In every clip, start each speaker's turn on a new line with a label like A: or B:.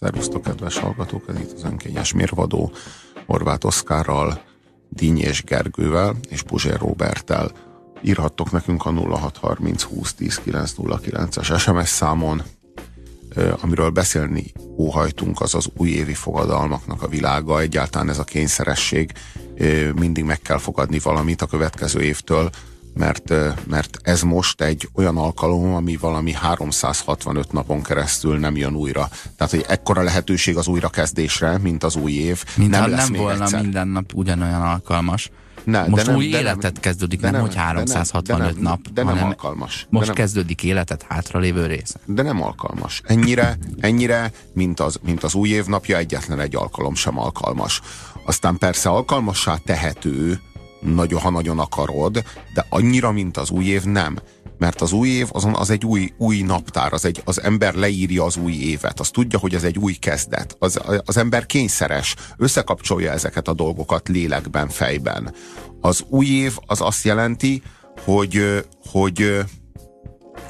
A: Szervusztok, kedves hallgatók! Ez itt az önkényes mérvadó Horváth Oszkárral, Díny és Gergővel és Puzsér Robertel. Írhattok nekünk a 0630 20 10 909-es SMS számon, amiről beszélni óhajtunk, az az újévi fogadalmaknak a világa. Egyáltalán ez a kényszeresség, mindig meg kell fogadni valamit a következő évtől, mert, mert ez most egy olyan alkalom, ami valami 365 napon keresztül nem jön újra. Tehát, hogy ekkora lehetőség az újrakezdésre, mint az új év.
B: Mint nem, nem volna egyszer. minden nap ugyanolyan alkalmas. Ne, most de nem, új de életet nem, kezdődik, nem, nem hogy 365 de nem, nap.
A: De nem alkalmas.
B: Most
A: de nem,
B: kezdődik életet hátralévő része.
A: De nem alkalmas. Ennyire, ennyire mint, az, mint az új év napja, egyetlen egy alkalom sem alkalmas. Aztán persze alkalmassá tehető, nagyon, ha nagyon akarod, de annyira, mint az új év nem. Mert az új év azon az egy új, új naptár, az, egy, az ember leírja az új évet, az tudja, hogy ez egy új kezdet. Az, az ember kényszeres, összekapcsolja ezeket a dolgokat lélekben, fejben. Az új év az azt jelenti, hogy, hogy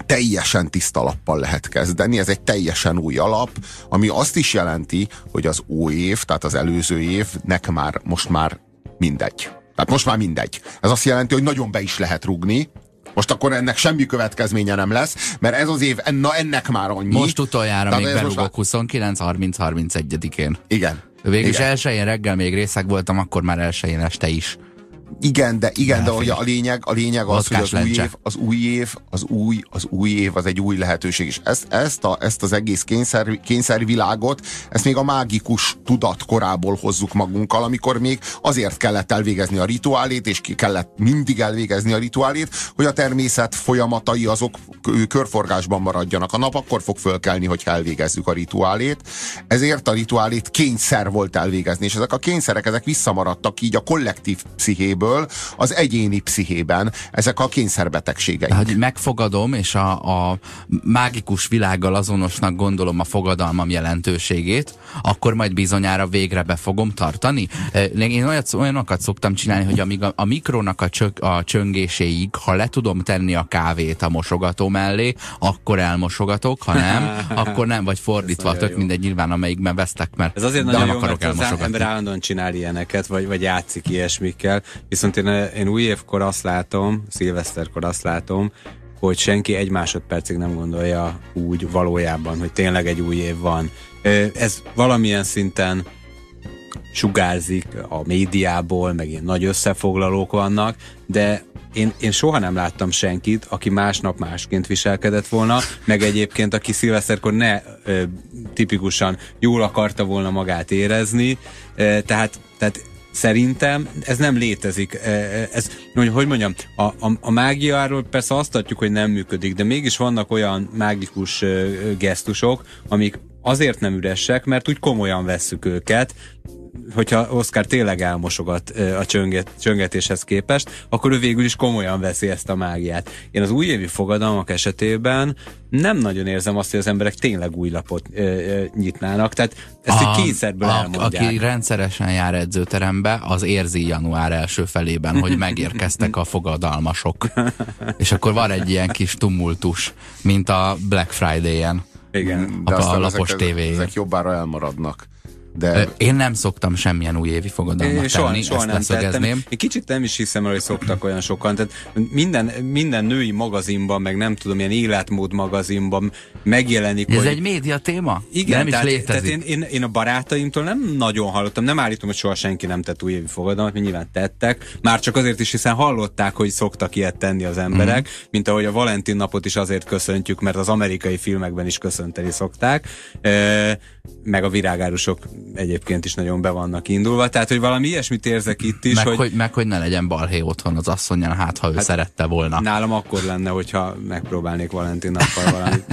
A: teljesen tiszta lappal lehet kezdeni, ez egy teljesen új alap, ami azt is jelenti, hogy az új év, tehát az előző évnek már most már mindegy. Tehát most már mindegy. Ez azt jelenti, hogy nagyon be is lehet rugni, most akkor ennek semmi következménye nem lesz, mert ez az év, na ennek már annyi.
B: Most utoljára Tehát még berúgok már... 29 30 31 én
A: Igen.
B: Végülis elsőjén reggel még részeg voltam, akkor már elsőjén este is.
A: Igen, de igen, de hogy a lényeg, a lényeg az, hogy az új, év, az új év, az új, az új év az egy új lehetőség, és ezt, ezt, a, ezt az egész kényszer, kényszervilágot, ezt még a mágikus tudat korából hozzuk magunkkal, amikor még azért kellett elvégezni a rituálét, és ki kellett mindig elvégezni a rituálét, hogy a természet folyamatai azok körforgásban maradjanak. A nap akkor fog fölkelni, hogy elvégezzük a rituálét, ezért a rituálét kényszer volt elvégezni, és ezek a kényszerek, ezek visszamaradtak így a kollektív pszichéből, az egyéni pszichében ezek a kényszerbetegségek.
B: Hogy megfogadom, és a, a mágikus világgal azonosnak gondolom a fogadalmam jelentőségét, akkor majd bizonyára végre be fogom tartani. Én olyat, olyanokat szoktam csinálni, hogy amíg a, a mikrónak a, csök, a csöngéséig, ha le tudom tenni a kávét a mosogató mellé, akkor elmosogatok, ha nem, akkor nem, vagy fordítva, tök jó. mindegy, nyilván amelyikben vesztek, mert
C: Ez azért nagyon jó, akarok mert az ember állandóan csinál ilyeneket, vagy, vagy játszik ilyesmikkel, Viszont én, én új évkor azt látom, szilveszterkor azt látom, hogy senki egy másodpercig nem gondolja úgy valójában, hogy tényleg egy új év van. Ez valamilyen szinten sugárzik a médiából, meg ilyen nagy összefoglalók vannak, de én, én soha nem láttam senkit, aki másnap másként viselkedett volna, meg egyébként, aki szilveszterkor ne ö, tipikusan jól akarta volna magát érezni, ö, tehát, tehát Szerintem ez nem létezik. E, e, ez, hogy mondjam, a, a, a mágiáról persze azt adjuk, hogy nem működik, de mégis vannak olyan mágikus gesztusok, amik azért nem üresek, mert úgy komolyan vesszük őket, hogyha Oscar tényleg elmosogat a csönget, csöngetéshez képest, akkor ő végül is komolyan veszi ezt a mágiát. Én az újévi fogadalmak esetében nem nagyon érzem azt, hogy az emberek tényleg új lapot ö, ö, nyitnának, tehát ezt a, egy kényszerből a, elmondják.
B: Aki rendszeresen jár edzőterembe, az érzi január első felében, hogy megérkeztek a fogadalmasok. És akkor van egy ilyen kis tumultus, mint a Black Friday-en.
A: Igen, de a, a lapos ezek, ezek jobbára elmaradnak.
B: De... Én nem szoktam semmilyen újévi fogadalmat tenni, soha, soha nem tettem. Én
C: kicsit nem is hiszem, hogy szoktak olyan sokan. Tehát minden, minden női magazinban, meg nem tudom, ilyen életmód magazinban megjelenik.
B: Ez hogy... egy média téma?
C: Igen,
B: nem
C: tehát,
B: is létezik.
C: tehát én, én, én, a barátaimtól nem nagyon hallottam, nem állítom, hogy soha senki nem tett újévi fogadalmat, mert nyilván tettek. Már csak azért is, hiszen hallották, hogy szoktak ilyet tenni az emberek, mm. mint ahogy a Valentin napot is azért köszöntjük, mert az amerikai filmekben is köszönteni szokták. E, meg a virágárusok egyébként is nagyon be vannak indulva, tehát hogy valami ilyesmit érzek itt is.
B: Meg
C: hogy,
B: hogy, meg, hogy ne legyen balhé otthon az asszonyan, hát ha ő hát szerette volna.
C: Nálam akkor lenne, hogyha megpróbálnék Valentin nappal valamit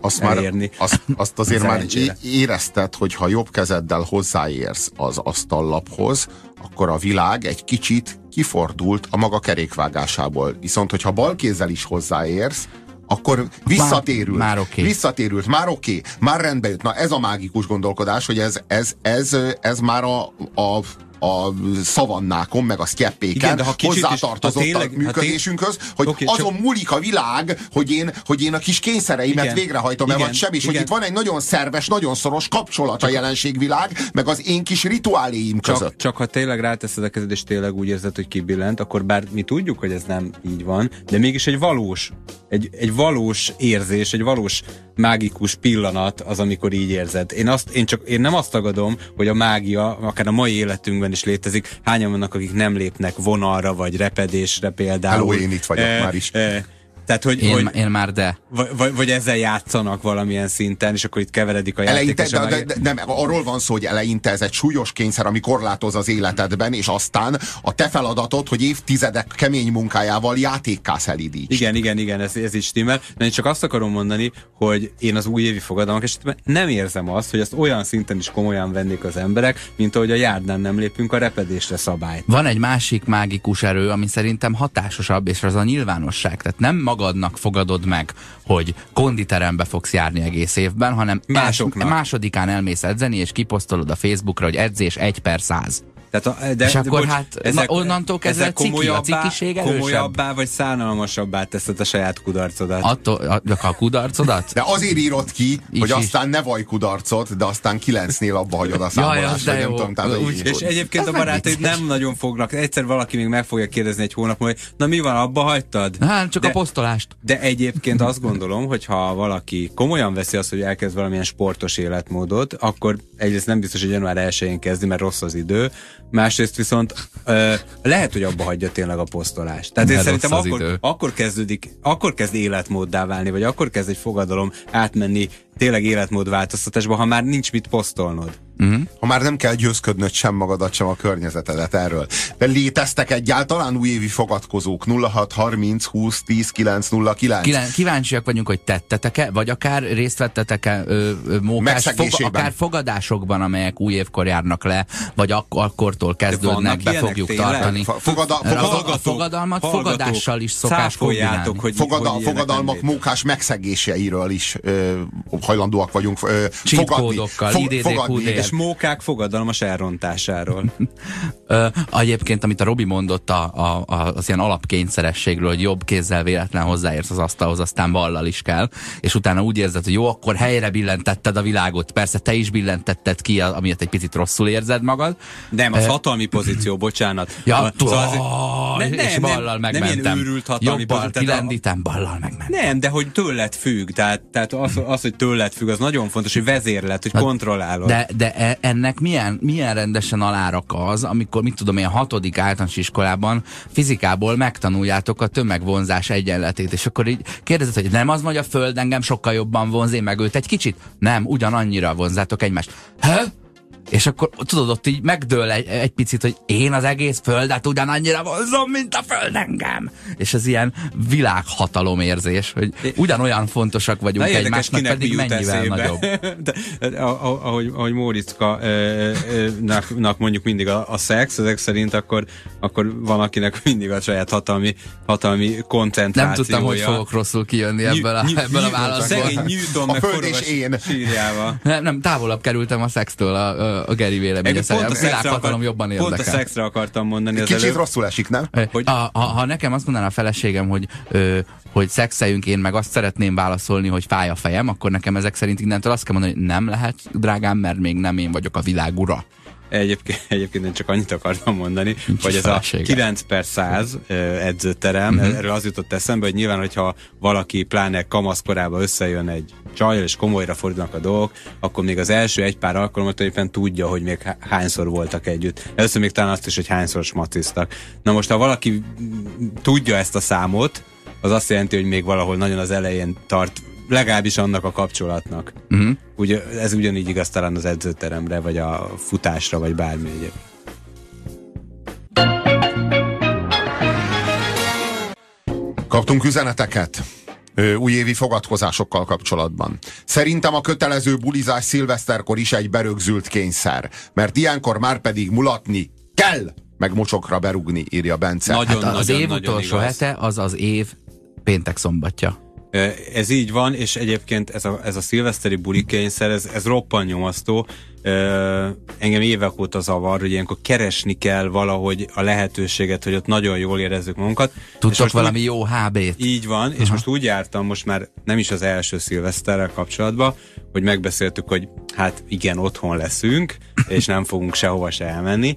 C: azt elérni.
A: Már, azt, azt azért már érezted, hogy ha jobb kezeddel hozzáérsz az asztallaphoz, akkor a világ egy kicsit kifordult a maga kerékvágásából. Viszont, hogyha bal kézzel is hozzáérsz, akkor visszatérült.
B: Már, már okay.
A: Visszatérült, már oké, okay, már rendbe jött. Na ez a mágikus gondolkodás, hogy ez, ez, ez, ez már a, a a szavannákon, meg a sztyeppéken hozzátartozott is, a, tényleg, a működésünkhöz, hogy okay, azon csak... múlik a világ, hogy én, hogy én a kis kényszereimet igen, végrehajtom, igen, vagy sem, és igen. hogy itt van egy nagyon szerves, nagyon szoros kapcsolat csak a jelenségvilág, meg az én kis rituáléim
C: csak,
A: között.
C: Csak ha tényleg ráteszed a kezed, és tényleg úgy érzed, hogy kibillent, akkor bár mi tudjuk, hogy ez nem így van, de mégis egy valós, egy, egy valós érzés, egy valós mágikus pillanat az, amikor így érzed. Én, azt, én, csak, én nem azt tagadom, hogy a mágia, akár a mai életünkben is létezik. Hányan vannak, akik nem lépnek vonalra, vagy repedésre például.
A: Hello, én itt vagyok e, már is. E,
B: tehát, hogy, én, hogy, én már de.
C: Vagy, vagy ezzel játszanak valamilyen szinten, és akkor itt keveredik a eleinte,
A: játék. De, de, de, nem, arról van szó, hogy eleinte ez egy súlyos kényszer, ami korlátoz az életedben, és aztán a te feladatod, hogy évtizedek kemény munkájával játékká szelídíts.
C: Igen, igen, igen, ez, ez is stimmel. De én csak azt akarom mondani, hogy én az újévi fogadalmak esetben nem érzem azt, hogy ezt olyan szinten is komolyan vennék az emberek, mint ahogy a járdán nem lépünk a repedésre szabályt.
B: Van egy másik mágikus erő, ami szerintem hatásosabb, és az a nyilvánosság. Tehát nem magadnak fogadod meg, hogy konditerembe fogsz járni egész évben, hanem Másoknak. másodikán elmész edzeni, és kiposztolod a Facebookra, hogy edzés 1 per 100. Tehát a, de, és akkor bocs, hát ezek, onnantól kezdve ezek ciki, a cikiség erősebb?
C: Komolyabbá vagy szánalmasabbá teszed a saját kudarcodat?
B: Attól, a, a kudarcodat?
A: De azért írod ki, is hogy is. aztán ne vaj kudarcot, de aztán kilencnél abba hagyod a számolást. Jaj,
C: de jó. Tudom, tehát, Úgy, és egyébként Ez a barátaid nem nagyon fognak. Egyszer valaki még meg fogja kérdezni egy hónap hogy na mi van, abba hagytad?
B: Hát csak de, a posztolást.
C: De egyébként azt gondolom, hogy ha valaki komolyan veszi azt, hogy elkezd valamilyen sportos életmódot, akkor egyrészt nem biztos, hogy január 1-én kezdi, mert rossz az idő, másrészt viszont ö, lehet, hogy abba hagyja tényleg a posztolást. Tehát én szerintem akkor, akkor kezdődik, akkor kezd életmóddá válni, vagy akkor kezd egy fogadalom átmenni tényleg életmódváltoztatásba, ha már nincs mit posztolnod.
A: Uh-huh. Ha már nem kell győzködnöd sem magadat, sem a környezetedet erről. De léteztek egyáltalán újévi fogadkozók 06 30 20 10 9 09?
B: Kíváncsiak vagyunk, hogy tettetek-e, vagy akár részt vettetek-e ö, ö, mókás, fog, akár fogadásokban, amelyek új évkor járnak le, vagy ak- akkortól kezdődnek, be fogjuk tényleg? tartani.
A: Fogada, fogada,
B: a fogadalmat hallgatók, fogadással is szokás kombinálni.
A: Hogy, Fogada, hogy fogadalmak mókás megszegéseiről is ö, hajlandóak vagyunk ö,
B: fogadni. Fog, fogadni
C: és mókák fogadalmas elrontásáról.
B: Ö, egyébként, amit a Robi mondott a, a, a, az ilyen alapkényszerességről, hogy jobb kézzel véletlen hozzáérsz az asztalhoz, aztán vallal is kell, és utána úgy érzed, hogy jó, akkor helyre billentetted a világot. Persze te is billentetted ki, amiért egy picit rosszul érzed magad.
C: Nem, az hatalmi pozíció, bocsánat.
B: Ja, a, szóval azért, nem, nem, és ballal megmentem. Nem ilyen őrült
C: hatalmi
B: Jobbal kilendítem, ballal megmentem.
C: Nem, de hogy tőled függ, tehát, tehát az, az, hogy tőled függ, az nagyon fontos, hogy vezérlet, hogy kontrollálod.
B: De, de E, ennek milyen, milyen rendesen alárak az, amikor, mit tudom én, hatodik általános iskolában fizikából megtanuljátok a tömegvonzás egyenletét, és akkor így kérdezed, hogy nem az, hogy a Föld engem sokkal jobban vonz, én meg őt egy kicsit? Nem, ugyanannyira vonzátok egymást. Hä? És akkor tudod, ott így megdől egy, egy picit, hogy én az egész földet ugyanannyira vonzom, mint a föld engem. És ez ilyen világhatalom érzés, hogy ugyanolyan fontosak vagyunk Na, egymásnak, pedig mennyivel eszébe. nagyobb.
C: De, ahogy, ahogy Móriczka nak mondjuk mindig a, a szex, ezek szerint akkor, akkor van, akinek mindig a saját hatalmi, hatalmi koncentrációja.
B: Nem tudtam, hogy fogok rosszul kijönni ebből a, ebből a válaszból.
C: Szegény Newton, a föld és én.
B: Nem, nem, távolabb kerültem a szextől a, a Geri véleménye szerint. A világhatalom jobban érdekel.
C: Pont a szexre akartam mondani.
A: Kicsit előbb. rosszul esik, nem?
B: Hogy... Ha, ha, ha nekem azt mondaná a feleségem, hogy, ö, hogy szexeljünk, én meg azt szeretném válaszolni, hogy fáj a fejem, akkor nekem ezek szerint innentől azt kell mondani, hogy nem lehet, drágám, mert még nem én vagyok a világ ura.
C: Egyébként, egyébként én csak annyit akartam mondani, Nincs hogy ez a 9 per 100 edzőterem, uh-huh. erről az jutott eszembe, hogy nyilván, hogyha valaki pláne kamaszkorában összejön egy csajjal, és komolyra fordulnak a dolgok, akkor még az első egy pár alkalommal éppen tudja, hogy még hányszor voltak együtt. Először még talán azt is, hogy hányszor smaciztak. Na most, ha valaki tudja ezt a számot, az azt jelenti, hogy még valahol nagyon az elején tart legalábbis annak a kapcsolatnak. Uh-huh. Ugye, ez ugyanígy igaz talán az edzőteremre, vagy a futásra, vagy bármi egyéb.
A: Kaptunk üzeneteket újévi fogadkozásokkal kapcsolatban. Szerintem a kötelező bulizás szilveszterkor is egy berögzült kényszer, mert ilyenkor már pedig mulatni kell, meg mocsokra berugni, írja Bence.
B: Nagyon, hát az nagyon, év nagyon utolsó igaz. hete az az év péntek szombatja.
C: Ez így van, és egyébként ez a, ez a szilveszteri bulikényszer, ez, ez roppan nyomasztó. Engem évek óta zavar, hogy ilyenkor keresni kell valahogy a lehetőséget, hogy ott nagyon jól érezzük magunkat.
B: Tudtok valami úgy, jó HB-t?
C: Így van, és Aha. most úgy jártam, most már nem is az első szilveszterrel kapcsolatban, hogy megbeszéltük, hogy hát igen, otthon leszünk, és nem fogunk sehova se elmenni,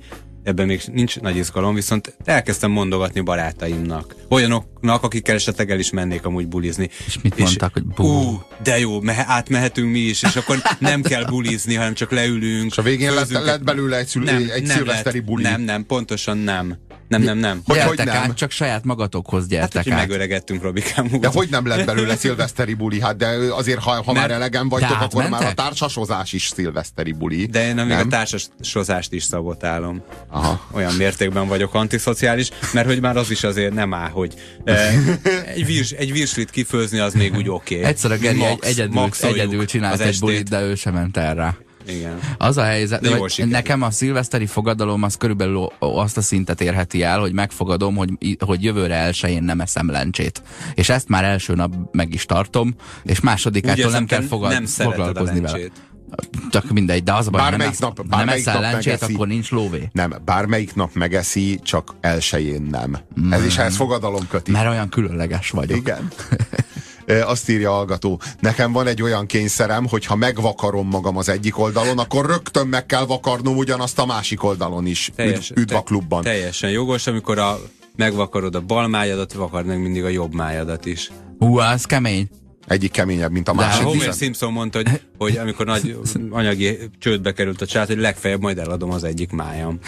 C: ebben még nincs nagy izgalom, viszont elkezdtem mondogatni barátaimnak. Olyanoknak, akikkel esetleg el is mennék amúgy bulizni.
B: És mit és, mondtak, hogy bú. Ú,
C: de jó, mehe, átmehetünk mi is, és akkor nem kell bulizni, hanem csak leülünk.
A: És a végén lett, lett belőle egy, szül, nem, egy nem szilveszteri lett, buli.
C: Nem, nem, pontosan nem. Nem, nem, nem.
B: Hogy, hogy nem? át, csak saját magatokhoz gyertek hát, hogy át.
C: megöregettünk, Robikám.
A: De hogy nem lett belőle szilveszteri buli? Hát de azért, ha, ha már elegem vagytok, akkor mentek? már a társasozás is szilveszteri buli.
C: De én még a társasozást is szabotálom. Aha. Olyan mértékben vagyok antiszociális, mert hogy már az is azért nem áll, hogy eh, egy, virs, egy virslit kifőzni az még úgy oké. Okay.
B: Egyszer a Geri egy, egyedül, egyedül csinált egy bulit, de ő sem ment el rá.
C: Igen.
B: Az a helyzet, hogy nekem a szilveszteri fogadalom az körülbelül azt a szintet érheti el, hogy megfogadom, hogy, hogy jövőre elsőjén nem eszem lencsét. És ezt már első nap meg is tartom, és másodikától nem kell fogad, nem foglalkozni vele. Csak mindegy, de az a baj, bármelyik nem, nap, bármelyik nem eszel lencsét, megeszi, akkor nincs lóvé.
A: Nem, bármelyik nap megeszi, csak elsőjén nem. Mm. Ez is ehhez fogadalom köti.
B: Mert olyan különleges vagyok.
A: Igen. azt írja a hallgató, nekem van egy olyan kényszerem, hogy ha megvakarom magam az egyik oldalon, akkor rögtön meg kell vakarnom ugyanazt a másik oldalon is. Teljes, Üdv a klubban.
C: Te, teljesen jogos, amikor a, megvakarod a bal májadat, vakard meg mindig a jobb májadat is.
B: Hú, az kemény.
A: Egyik keményebb, mint a De másik.
C: Homer Simpson mondta, hogy, hogy amikor nagy anyagi csődbe került a család, hogy legfeljebb majd eladom az egyik májam.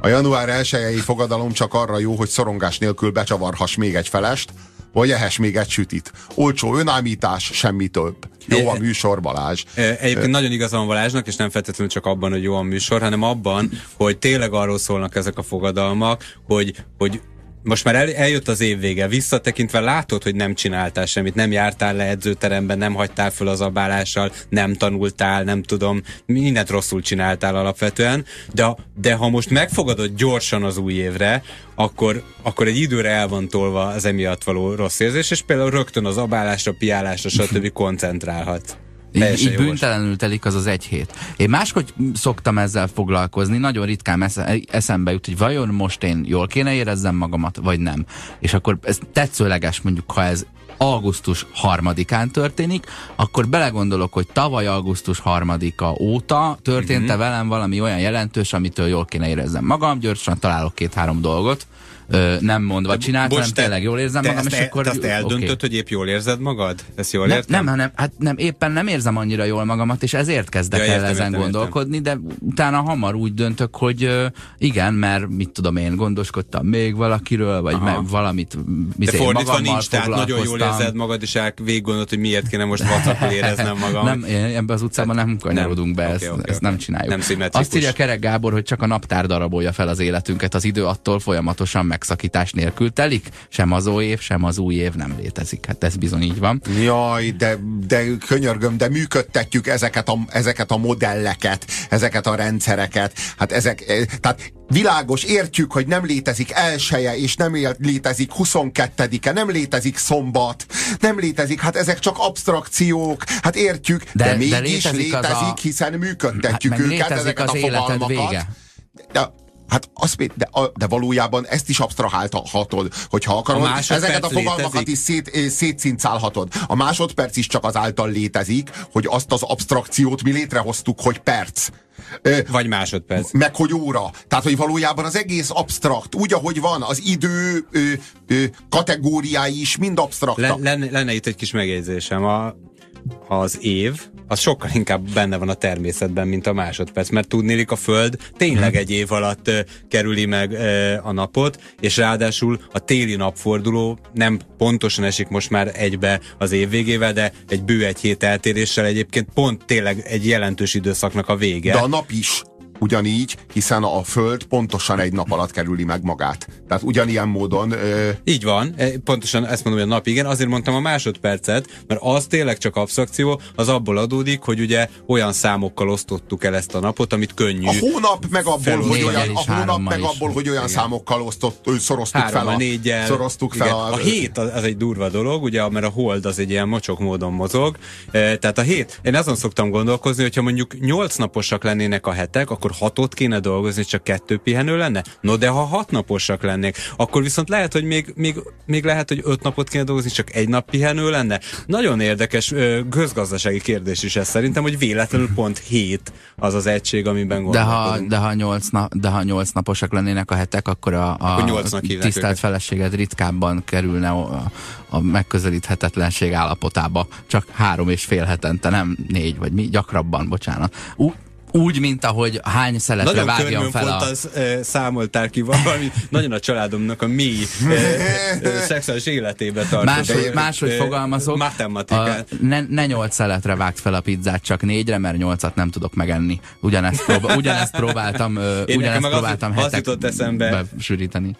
A: A január 1 fogadalom csak arra jó, hogy szorongás nélkül becsavarhass még egy felest, vagy ehess még egy sütit. Olcsó önállítás, semmi több. Jó a műsor, Balázs.
C: Egyébként nagyon igazam Balázsnak, és nem feltétlenül csak abban, hogy jó a műsor, hanem abban, hogy tényleg arról szólnak ezek a fogadalmak, hogy, hogy most már el, eljött az év vége, visszatekintve látod, hogy nem csináltál semmit, nem jártál le edzőteremben, nem hagytál föl az abálással, nem tanultál, nem tudom, mindent rosszul csináltál alapvetően, de, de ha most megfogadod gyorsan az új évre, akkor, akkor egy időre el van tolva az emiatt való rossz érzés, és például rögtön az abálásra, piálásra, stb. koncentrálhat.
B: Így, így büntelenül telik az az egy hét. Én máshogy szoktam ezzel foglalkozni, nagyon ritkán eszembe jut, hogy vajon most én jól kéne érezzem magamat, vagy nem. És akkor ez tetszőleges mondjuk, ha ez augusztus harmadikán történik, akkor belegondolok, hogy tavaly augusztus harmadika óta történt-e uh-huh. velem valami olyan jelentős, amitől jól kéne érezzem magam, gyorsan találok két-három dolgot, ö, nem mondva csinált, hanem te, tényleg jól érzem magam, és
C: e,
B: akkor...
C: Te azt eldöntöd, okay. hogy épp jól érzed magad? Ezt jól
B: nem,
C: értem?
B: Nem, hanem, hát nem, éppen nem érzem annyira jól magamat, és ezért kezdek ja, el értem, ezen értem, gondolkodni, értem. de utána hamar úgy döntök, hogy uh, igen, mert mit tudom én, gondoskodtam még valakiről, vagy meg valamit
C: de fordítva nincs, tehát nagyon jól érzed magad, és végig gondolod, hogy miért kéne most WhatsApp éreznem magam.
B: nem, ebben az utcában nem kanyarodunk be, ezt, ezt nem csináljuk. Nem Azt írja Kerek Gábor, hogy csak a naptár darabolja fel az életünket, az idő attól folyamatosan megszakítás nélkül telik, sem az év, sem az új év nem létezik. Hát ez bizony így van.
A: Jaj, de, de könyörgöm, de működtetjük ezeket a, ezeket a modelleket, ezeket a rendszereket. Hát ezek, eh, tehát világos, értjük, hogy nem létezik elseje, és nem létezik 22-e, nem létezik szombat, nem létezik, hát ezek csak abstrakciók, hát értjük, de, de mégis de létezik, létezik a... hiszen működtetjük hát, őket, ezeket
B: az
A: a fogalmakat. Vége. De, Hát az, de, de valójában ezt is absztrahálhatod, hogyha akarod. A ezeket a fogalmakat létezik. is szét, eh, szétszincálhatod. A másodperc is csak azáltal létezik, hogy azt az abstrakciót mi létrehoztuk, hogy perc.
C: Vagy másodperc.
A: Meg hogy óra. Tehát, hogy valójában az egész absztrakt, úgy, ahogy van, az idő ö, ö, kategóriái is mind absztraktak.
C: Le, lenne, lenne itt egy kis megjegyzésem. A, az év, az sokkal inkább benne van a természetben, mint a másodperc, mert tudnélik a Föld tényleg egy év alatt uh, kerüli meg a napot, és ráadásul a téli napforduló nem pontosan esik most már egybe az év végével, de egy bő egy hét eltéréssel egyébként pont tényleg egy jelentős időszaknak a vége.
A: De a nap is. Ugyanígy, hiszen a Föld pontosan egy nap alatt kerüli meg magát. Tehát ugyanilyen módon... Ö...
C: Így van, e, pontosan ezt mondom, hogy a nap igen, azért mondtam a másodpercet, mert az tényleg csak absztrakció, az abból adódik, hogy ugye olyan számokkal osztottuk el ezt a napot, amit könnyű.
A: A hónap meg abból, hogy olyan, a hónap meg abból, hogy olyan igen. számokkal osztott, szoroztuk Három, fel a, négyel, szoroztuk igen. fel a...
C: A hét az, az egy durva dolog, ugye, mert a hold az egy ilyen mocsok módon mozog. E, tehát a hét, én azon szoktam gondolkozni, hogyha mondjuk nyolc naposak lennének a hetek, akkor hatot kéne dolgozni, csak kettő pihenő lenne? No, de ha hat naposak lennék, akkor viszont lehet, hogy még, még, még lehet, hogy öt napot kéne dolgozni, csak egy nap pihenő lenne? Nagyon érdekes közgazdasági kérdés is ez szerintem, hogy véletlenül pont hét az az egység, amiben
B: de ha, de ha, nyolc na, de ha nyolc naposak lennének a hetek, akkor a, a akkor tisztelt őket. feleséged ritkábban kerülne a, a megközelíthetetlenség állapotába. Csak három és fél hetente, nem négy, vagy mi, gyakrabban, bocsánat. Ú, úgy, mint ahogy hány szeletre nagyon vágjam fel a...
C: az, e, számoltál ki valami, nagyon a családomnak a mély e, e, szexuális életébe tartott.
B: Máshogy, máshogy fogalmazok, matematikát. A, ne, ne nyolc szeletre vágt fel a pizzát, csak négyre, mert nyolcat nem tudok megenni. Ugyanezt, próba, ugyanezt próbáltam, Én ugyanezt próbáltam az, hetek az eszembe, besűríteni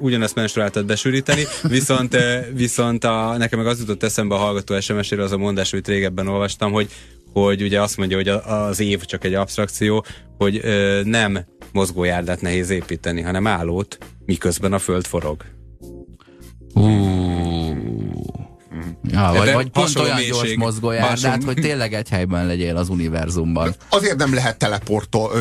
C: ugyanezt menstruáltat besűríteni, viszont, viszont a, nekem meg az jutott eszembe a hallgató SMS-ére az a mondás, amit régebben olvastam, hogy hogy ugye azt mondja, hogy az év csak egy abstrakció, hogy ö, nem mozgójárdát nehéz építeni, hanem állót, miközben a föld forog.
B: Uh. Ja, vagy, vagy pont olyan mélység, gyors mozgójárdát, hogy tényleg egy helyben legyél az univerzumban.
A: Azért nem lehet teleportol,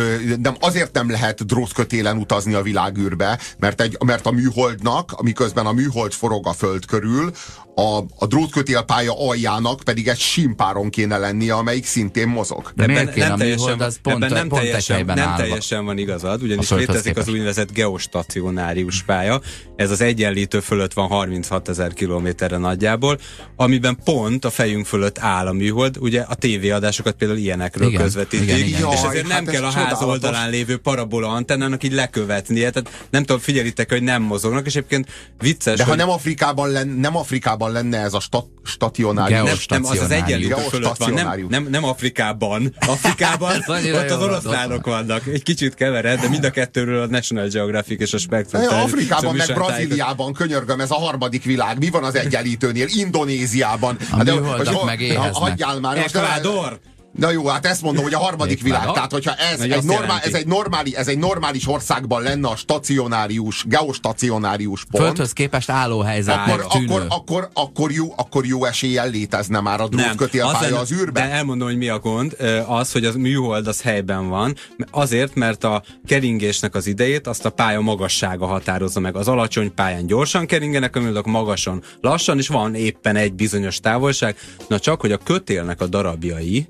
A: nem, azért nem lehet drótkötélen utazni a világűrbe, mert, egy, mert a műholdnak, miközben a műhold forog a föld körül, a, a drótkötélpálya aljának pedig egy simpáron kéne lennie, amelyik szintén mozog.
B: De miért kéne nem műhold, az pont,
C: ebben nem
B: pont
C: teljesen, nem teljesen van igazad, ugyanis létezik az úgynevezett geostacionárius pálya, ez az egyenlítő fölött van 36 ezer kilométerre nagyjából, amiben pont a fejünk fölött áll a műhold, ugye a tévéadásokat például ilyenekről igen, közvetítik, igen, igen. Jaj, és ezért nem hát kell a ház oldalán lévő parabola antennának így lekövetnie, tehát nem tudom, figyelitek, hogy nem mozognak, és egyébként vicces,
A: De
C: hogy...
A: ha nem Afrikában, len, nem Afrikában lenne ez a sta, stacionárius.
C: Nem, nem, az az egyenlítő fölött van, nem, nem, nem Afrikában. Afrikában ott az oroszlánok vannak. Egy kicsit kevered, de mind a kettőről a National Geographic és a Spectrum.
A: Afrikában meg Brazíliában, könyörgöm, ez a harmadik világ. Mi van az egyenlítőnél? Indonéziában.
B: A hát de, hogy, meg éheznek.
A: Hagyjál már.
C: Ecuador!
A: Na jó, hát ezt mondom, hogy a harmadik világ. Tehát, hogyha ez egy, normál, ez, egy normális, ez egy normális országban lenne a stacionárius, geostacionárius pont.
B: Földhöz képest álló helyzet.
A: Akkor, akkor, akkor, akkor, jó, akkor jó eséllyel létezne már a drótkötélpálya az űrben.
C: De elmondom, hogy mi a gond. Az, hogy az műhold az helyben van. Azért, mert a keringésnek az idejét azt a pálya magassága határozza meg. Az alacsony pályán gyorsan keringenek, a műholdok magasan lassan, és van éppen egy bizonyos távolság. Na csak, hogy a kötélnek a darabjai,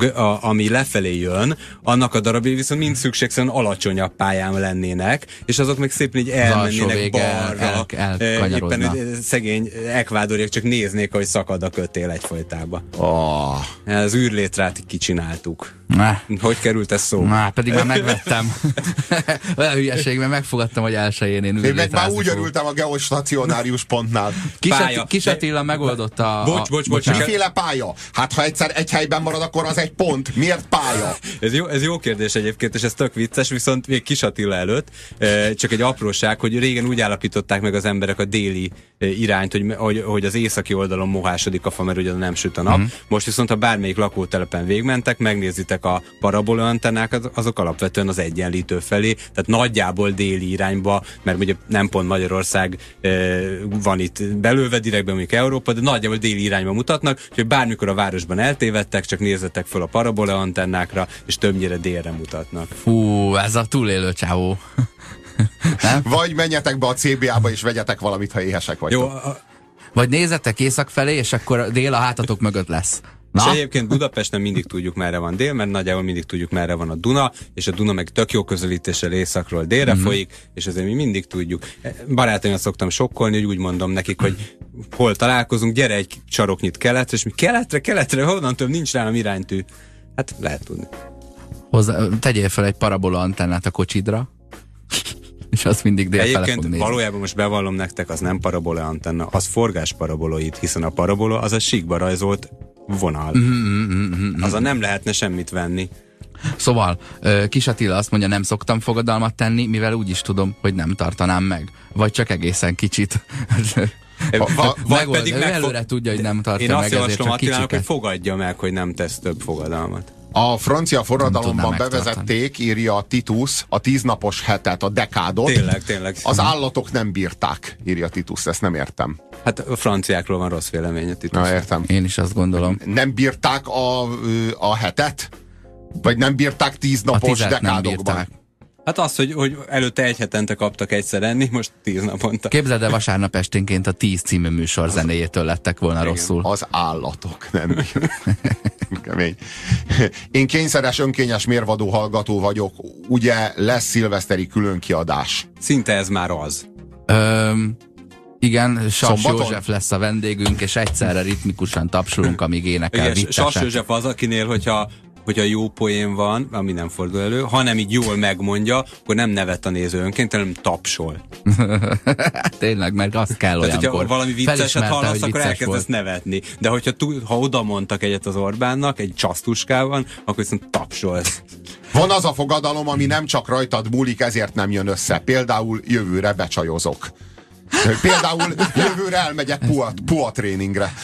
C: a, a, ami lefelé jön, annak a darabjai viszont mind szükségszerűen alacsonyabb pályán lennének, és azok meg szépen így elmennének balra. El, el, éppen szegény ekvádoriak csak néznék, hogy szakad a kötél egyfolytába.
A: Oh.
C: Az űrlétrát kicsináltuk. Ne. Hogy került ez szó?
B: Na, pedig már megvettem. Olyan hülyeség, mert megfogadtam, hogy elsőjén én
A: Én meg már úgy örültem a geostacionárius pontnál.
B: Kis, pálya. Kis Attila megoldotta
A: a... Bocs, bocs, bocs. Miféle pálya? Hát ha egyszer egy helyben marad, akkor az egy pont. Miért pálya?
C: ez, jó, ez jó kérdés egyébként, és ez tök vicces, viszont még Kis Attila előtt, eh, csak egy apróság, hogy régen úgy állapították meg az emberek a déli eh, irányt, hogy, hogy, hogy az északi oldalon mohásodik a fa, mert ugye nem süt a nap. Mm. Most viszont, ha bármelyik lakótelepen végmentek, megnézitek a parabola antennák, azok alapvetően az egyenlítő felé, tehát nagyjából déli irányba, mert ugye nem pont Magyarország e, van itt belőve direktben, mondjuk Európa, de nagyjából déli irányba mutatnak, hogy bármikor a városban eltévedtek, csak nézzetek fel a parabola antennákra, és többnyire délre mutatnak.
B: Fú, ez a túlélő csávó.
A: Vagy menjetek be a CBA-ba és vegyetek valamit, ha éhesek vagytok. Jó, a...
B: Vagy nézzetek észak felé, és akkor dél a hátatok mögött lesz.
C: Na? És egyébként Budapesten mindig tudjuk, merre van dél, mert nagyjából mindig tudjuk, merre van a Duna, és a Duna meg tök jó közelítéssel északról délre mm-hmm. folyik, és ezért mi mindig tudjuk. Barátaimmal szoktam sokkolni, hogy úgy mondom nekik, hogy hol találkozunk, gyere egy saroknyit keletre, és mi keletre, keletre, honnan több nincs nálam iránytű. Hát lehet tudni.
B: Hozzá, tegyél fel egy parabola antennát a kocsidra, és az mindig délfele
C: Egyébként
B: fog
C: valójában most bevallom nektek, az nem parabola antenna, az forgás paraboloid, hiszen a parabola az a síkba rajzolt vonal. Mm, mm, mm, mm, Az a nem lehetne semmit venni.
B: Szóval, Kis Attila azt mondja, nem szoktam fogadalmat tenni, mivel úgy is tudom, hogy nem tartanám meg. Vagy csak egészen kicsit.
C: Va, vagy pedig
B: meg előre tudja, hogy nem tartja
C: Én
B: meg,
C: azt javaslom Attilának, hogy fogadja meg, hogy nem tesz több fogadalmat.
A: A francia forradalomban bevezették, írja Titus, a tíznapos hetet, a dekádot.
C: Tényleg, tényleg.
A: Az állatok nem bírták, írja Titus, ezt nem értem.
C: Hát a franciákról van rossz véleménye, Titus.
A: Na, értem.
B: Én is azt gondolom.
A: Nem bírták a, a hetet? Vagy nem bírták tíznapos dekádokban? Nem bírták.
C: Hát az, hogy, hogy előtte egy hetente kaptak egyszer enni, most tíz naponta.
B: Képzeld el, vasárnap esténként a tíz című műsor az, zenéjétől lettek volna igen, rosszul.
A: Az állatok, nem Kemény. Én kényszeres, önkényes mérvadó hallgató vagyok. Ugye lesz szilveszteri különkiadás?
C: Szinte ez már az.
B: Öm, igen, Sas József lesz a vendégünk, és egyszerre ritmikusan tapsolunk, amíg énekel
C: Igen, Sas József az, akinél, hogyha hogyha jó poén van, ami nem fordul elő, hanem így jól megmondja, akkor nem nevet a néző önként, hanem tapsol.
B: Tényleg, mert azt kell Tehát, olyankor.
C: hogyha valami vicceset hallasz, akkor elkezdesz nevetni. De hogyha ha oda mondtak egyet az Orbánnak, egy csasztuskában, akkor viszont tapsolsz.
A: Van az a fogadalom, ami nem csak rajtad múlik, ezért nem jön össze. Például jövőre becsajozok. Például jövőre elmegyek pua, pua tréningre.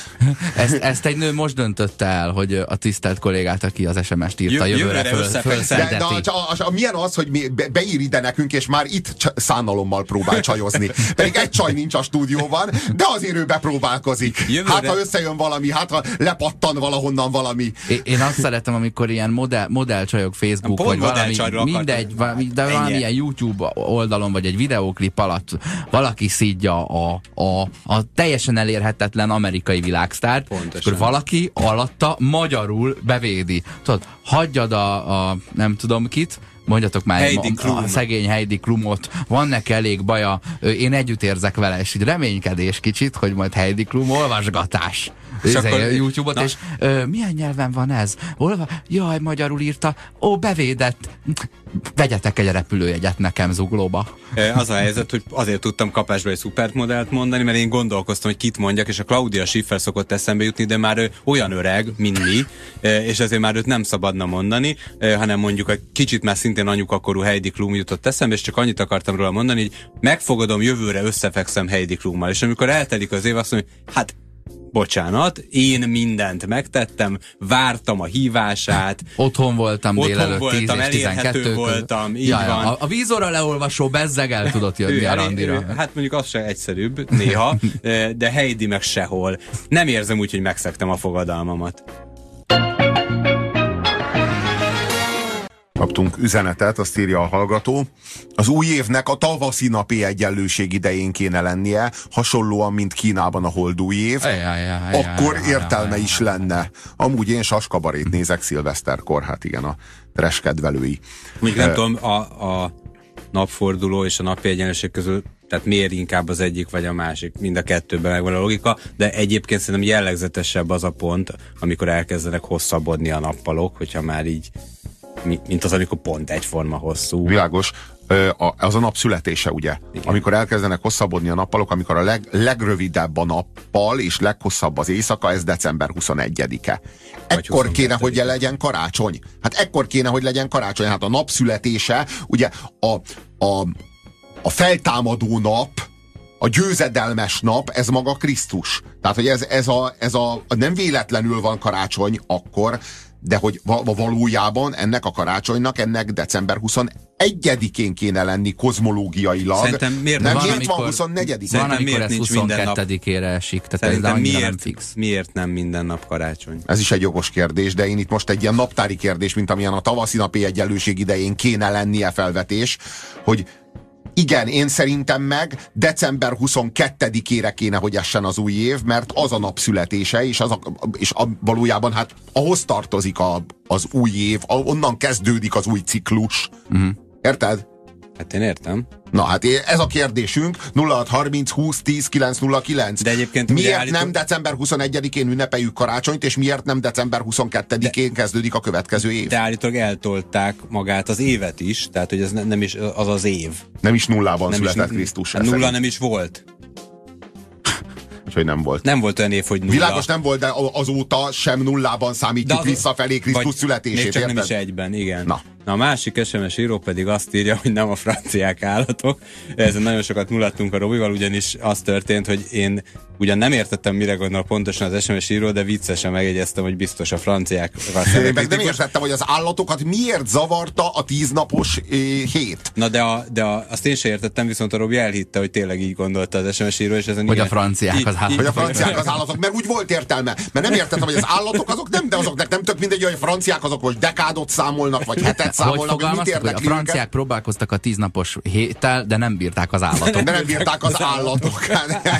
B: Ezt, ezt egy nő most döntötte el, hogy a tisztelt kollégát, aki az SMS-t írta, jövőre, jövőre föl, de, de a, a, a,
A: milyen az, hogy mi beír ide nekünk, és már itt szánalommal próbál csajozni. Pedig egy csaj nincs a stúdióban, de azért ő bepróbálkozik. Jövőre... Hát ha összejön valami, hát ha lepattan valahonnan valami.
B: Én, én azt szeretem, amikor ilyen modell, modellcsajok Facebook, Pont vagy valami, mindegy, valami, de valamilyen YouTube oldalon, vagy egy videóklip alatt valaki szígy szidja a, a, a teljesen elérhetetlen amerikai világsztárt, Pontosan. akkor valaki alatta magyarul bevédi. Tudod, hagyjad a, a nem tudom kit, mondjatok már Heidi a, a szegény Heidi Klumot, van neki elég baja, én együtt érzek vele, és így reménykedés kicsit, hogy majd Heidi Klum olvasgatás. És akkor, YouTube-ot, na. és ö, milyen nyelven van ez? Olva? Jaj, magyarul írta. Ó, bevédett. Vegyetek egy repülőjegyet nekem zuglóba.
C: Az a helyzet, hogy azért tudtam kapásba egy szupermodellt mondani, mert én gondolkoztam, hogy kit mondjak, és a Claudia Schiffer szokott eszembe jutni, de már ő olyan öreg, mint mi, és ezért már őt nem szabadna mondani, hanem mondjuk egy kicsit már szintén anyukakorú Heidi Klum jutott eszembe, és csak annyit akartam róla mondani, hogy megfogadom, jövőre összefekszem Heidi Klummal, és amikor eltelik az év, azt mondja, hát bocsánat, én mindent megtettem, vártam a hívását.
B: Otthon voltam
C: otthon
B: délelőtt
C: voltam, 10 és 12 voltam, így ja, van.
B: A, a vízóra leolvasó bezzeg el tudott jönni ő, a randira. Ő,
C: hát mondjuk az se egyszerűbb, néha, de Heidi meg sehol. Nem érzem úgy, hogy megszektem a fogadalmamat.
A: Kaptunk üzenetet, azt írja a hallgató. Az új évnek a tavaszi napi egyenlőség idején kéne lennie, hasonlóan, mint Kínában a holdúj év. Akkor értelme is lenne. Amúgy én saskabarét nézek szilveszterkor, hát igen, a reskedvelői.
C: Még nem tudom, a, a napforduló és a napi egyenlőség közül tehát miért inkább az egyik vagy a másik, mind a kettőben megvan a logika, de egyébként szerintem jellegzetesebb az a pont, amikor elkezdenek hosszabbodni a nappalok, hogyha már így mint az, amikor pont egyforma hosszú.
A: Világos. Az a nap születése, ugye? Igen. Amikor elkezdenek hosszabbodni a nappalok, amikor a leg, legrövidebb a nappal, és leghosszabb az éjszaka, ez december 21-e. Ekkor kéne, hogy legyen karácsony. Hát ekkor kéne, hogy legyen karácsony. Hát a nap születése, ugye a, a, a feltámadó nap, a győzedelmes nap, ez maga Krisztus. Tehát, hogy ez, ez, a, ez a, nem véletlenül van karácsony akkor, de hogy valójában ennek a karácsonynak, ennek december 21-én kéne lenni kozmológiailag.
C: Szerintem miért
A: nem,
C: van,
A: miért van 24
B: Van, amikor miért ez 22-ére esik. Tehát Szerintem ez
C: miért,
B: nem fix.
C: miért nem minden nap karácsony?
A: Ez is egy jogos kérdés, de én itt most egy ilyen naptári kérdés, mint amilyen a tavaszi napi egyenlőség idején kéne lennie felvetés, hogy igen, én szerintem meg december 22-ére kéne, hogy essen az új év, mert az a nap születése, és, az a, és a, valójában hát ahhoz tartozik a, az új év, onnan kezdődik az új ciklus. Uh-huh. Érted?
C: Hát én értem.
A: Na hát ez a kérdésünk 0630 20 10 909.
C: De egyébként
A: miért állítom... nem december 21-én ünnepeljük karácsonyt, és miért nem december 22-én de... kezdődik a következő év?
C: De állítólag eltolták magát az évet is, tehát hogy ez ne, nem is az az év.
A: Nem is nullában nem született is, Krisztus.
C: Hát nulla nem is volt.
A: Úgyhogy nem volt.
C: Nem volt olyan év, hogy nulla.
A: Világos nem volt, de azóta sem nullában számítjuk az, visszafelé Krisztus születését.
C: Még csak érted? nem is egyben, igen. Na. Na a másik SMS író pedig azt írja, hogy nem a franciák állatok. Ezen nagyon sokat mulattunk a Robival, ugyanis az történt, hogy én ugyan nem értettem, mire gondol pontosan az SMS író, de viccesen megjegyeztem, hogy biztos a franciák.
A: Én meg nem értettem, hogy az állatokat miért zavarta a tíznapos eh, hét.
C: Na de, a, de a, azt én sem értettem, viszont a Robi elhitte, hogy tényleg így gondolta az SMS író, és ezen
B: Hogy igen, a franciák az állatok.
A: Hogy a franciák az állatok, mert úgy volt értelme. Mert nem értettem, hogy az állatok azok nem, de azoknak nem tök mindegy, hogy a franciák azok most dekádot számolnak, vagy hetet számolnak, hogy mit
B: hogy a franciák őket? próbálkoztak a tíznapos héttel, de nem bírták az állatok.
A: De nem bírták az állatok.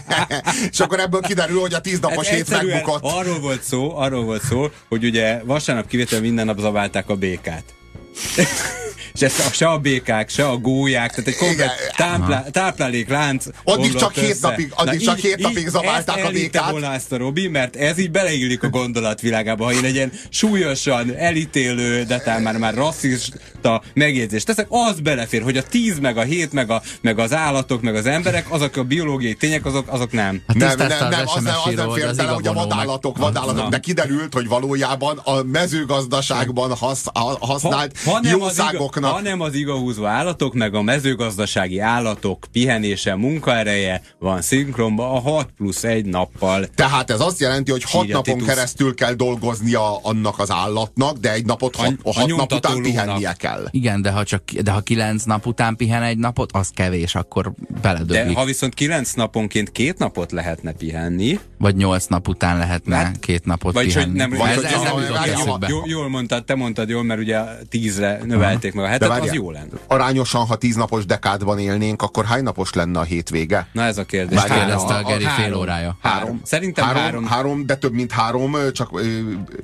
A: és akkor ebből kiderül, hogy a tíznapos hát hét megbukott.
C: Arról volt szó, arról volt szó, hogy ugye vasárnap kivétel minden nap zaválták a békát se, se a békák, se a gólyák, tehát egy komplet táplá, tápláléklánc.
A: Addig csak össze. hét napig, addig Na, csak így, hét napig zabálták a békát.
C: volna ezt a Robi, mert ez így beleillik a gondolatvilágába, ha én egy ilyen súlyosan elítélő, de talán már, már rasszista megjegyzést teszek, az belefér, hogy a tíz, meg a hét, meg, a, meg az állatok, meg az emberek, azok a biológiai tények, azok, azok nem.
A: Hát nem, nem, nem, az, nem, az nem fér bele, hogy a vadállatok, vadállatok, de kiderült, hogy valójában a mezőgazdaságban hasz, használt ha, jószágoknak
C: hanem az igahúzó állatok, meg a mezőgazdasági állatok pihenése, munkaereje van szinkronba a 6 plusz 1 nappal.
A: Tehát ez azt jelenti, hogy 6 napon keresztül kell dolgoznia annak az állatnak, de egy napot 6 nap után pihennie kell.
B: Igen, de ha csak de ha 9 nap után pihen egy napot, az kevés, akkor beledöglik.
C: De ha viszont 9 naponként két napot lehetne pihenni,
B: vagy 8 nap után lehetne hát, két napot
C: vagy
B: pihenni.
C: Hogy nem, vagy ez, ez nem jól, jól mondtad, te mondtad jól, mert ugye 10-re növelték meg a hetet, várjál, az jó lenne.
A: Arányosan, ha tíz napos dekádban élnénk, akkor hány napos lenne a hétvége?
C: Na ez a kérdés.
B: Kérdezte a Geri fél órája.
C: Három. Szerintem
A: három,
C: három.
A: Három, de több mint három, csak...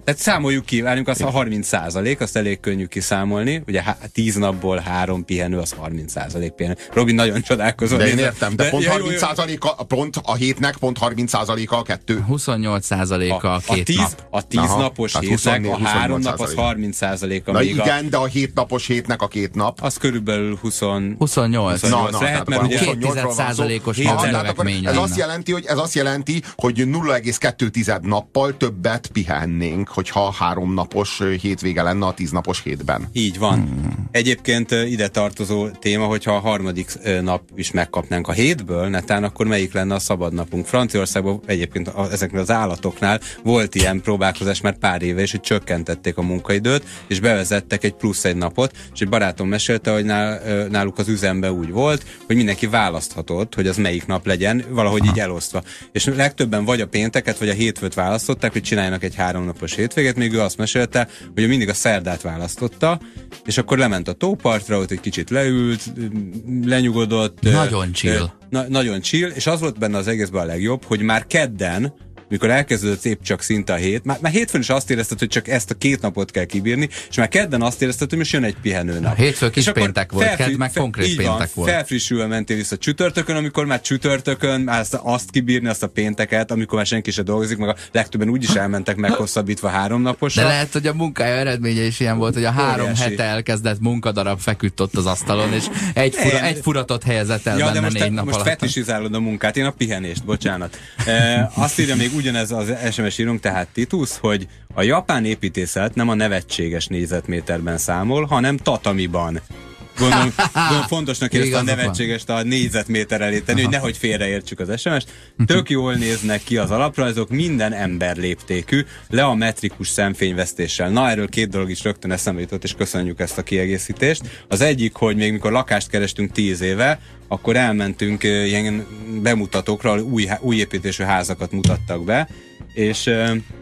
C: Tehát számoljuk ki, várjunk azt a 30 százalék, azt elég könnyű kiszámolni. Ugye tíz napból három pihenő, az 30 százalék pihenő. Robin nagyon csodálkozó.
A: De én értem, de, de pont, ja, 30 százaléka, pont a hétnek pont 30 százaléka a kettő.
B: 28 százaléka a két a tíz, nap.
C: A tíz Aha, napos hétnek a három nap az 30 százaléka.
A: Na igen, a... de a hét napos hétnek a két nap.
C: Az körülbelül 20...
B: 28. 28
C: na, na, lehet, mert ugye
B: 2 százalékos
A: ez azt jelenti, hogy ez azt jelenti, hogy 0,2 nappal többet pihennénk, hogyha három napos hétvége lenne a tíz napos hétben.
C: Így van. Hmm. Egyébként ide tartozó téma, hogyha a harmadik nap is megkapnánk a hétből, netán akkor melyik lenne a szabad napunk? Franciaországban egyébként ezeknél az állatoknál volt ilyen próbálkozás már pár éve, és hogy csökkentették a munkaidőt, és bevezettek egy plusz egy napot, és egy barátom mesélte, hogy nál, náluk az üzembe úgy volt, hogy mindenki választhatott, hogy az melyik nap legyen, valahogy Aha. így elosztva. És legtöbben vagy a pénteket, vagy a hétfőt választották, hogy csináljanak egy háromnapos hétvégét, még ő azt mesélte, hogy mindig a szerdát választotta, és akkor lement a tópartra, ott egy kicsit leült, lenyugodott.
B: Nagyon chill.
C: Na, nagyon chill, és az volt benne az egészben a legjobb, hogy már kedden mikor elkezdődött épp csak szinte a hét, már, már hétfőn is azt érezted, hogy csak ezt a két napot kell kibírni, és már kedden azt érezted, hogy most jön egy pihenőnap.
B: Hétfő kis és péntek volt, felfri- kedd meg konkrét így péntek van, volt.
C: Felfrissülve mentél vissza csütörtökön, amikor már csütörtökön azt, azt kibírni, azt a pénteket, amikor már senki se dolgozik, meg a legtöbben úgy is elmentek meghosszabbítva három naposra.
B: De lehet, hogy a munkája eredménye is ilyen volt, hogy a három Óriási. hete elkezdett munkadarab feküdt ott az asztalon, és egy, fura, egy furatot helyezett el ja, benne de most négy te, nap
C: most
B: alatt.
C: fetisizálod a munkát, én a pihenést, bocsánat. E, azt írja még ugyanez az SMS írunk, tehát Titus, hogy a japán építészet nem a nevetséges négyzetméterben számol, hanem tatamiban. Gondolom, gondolom fontosnak érezte a nevetséges a négyzetméter elé tenni, hogy nehogy félreértsük az SMS-t. Tök jól néznek ki az alaprajzok, minden ember léptékű, le a metrikus szemfényvesztéssel. Na, erről két dolog is rögtön eszembe jutott, és köszönjük ezt a kiegészítést. Az egyik, hogy még mikor lakást kerestünk tíz éve, akkor elmentünk ilyen bemutatókra, új, új építésű házakat mutattak be, és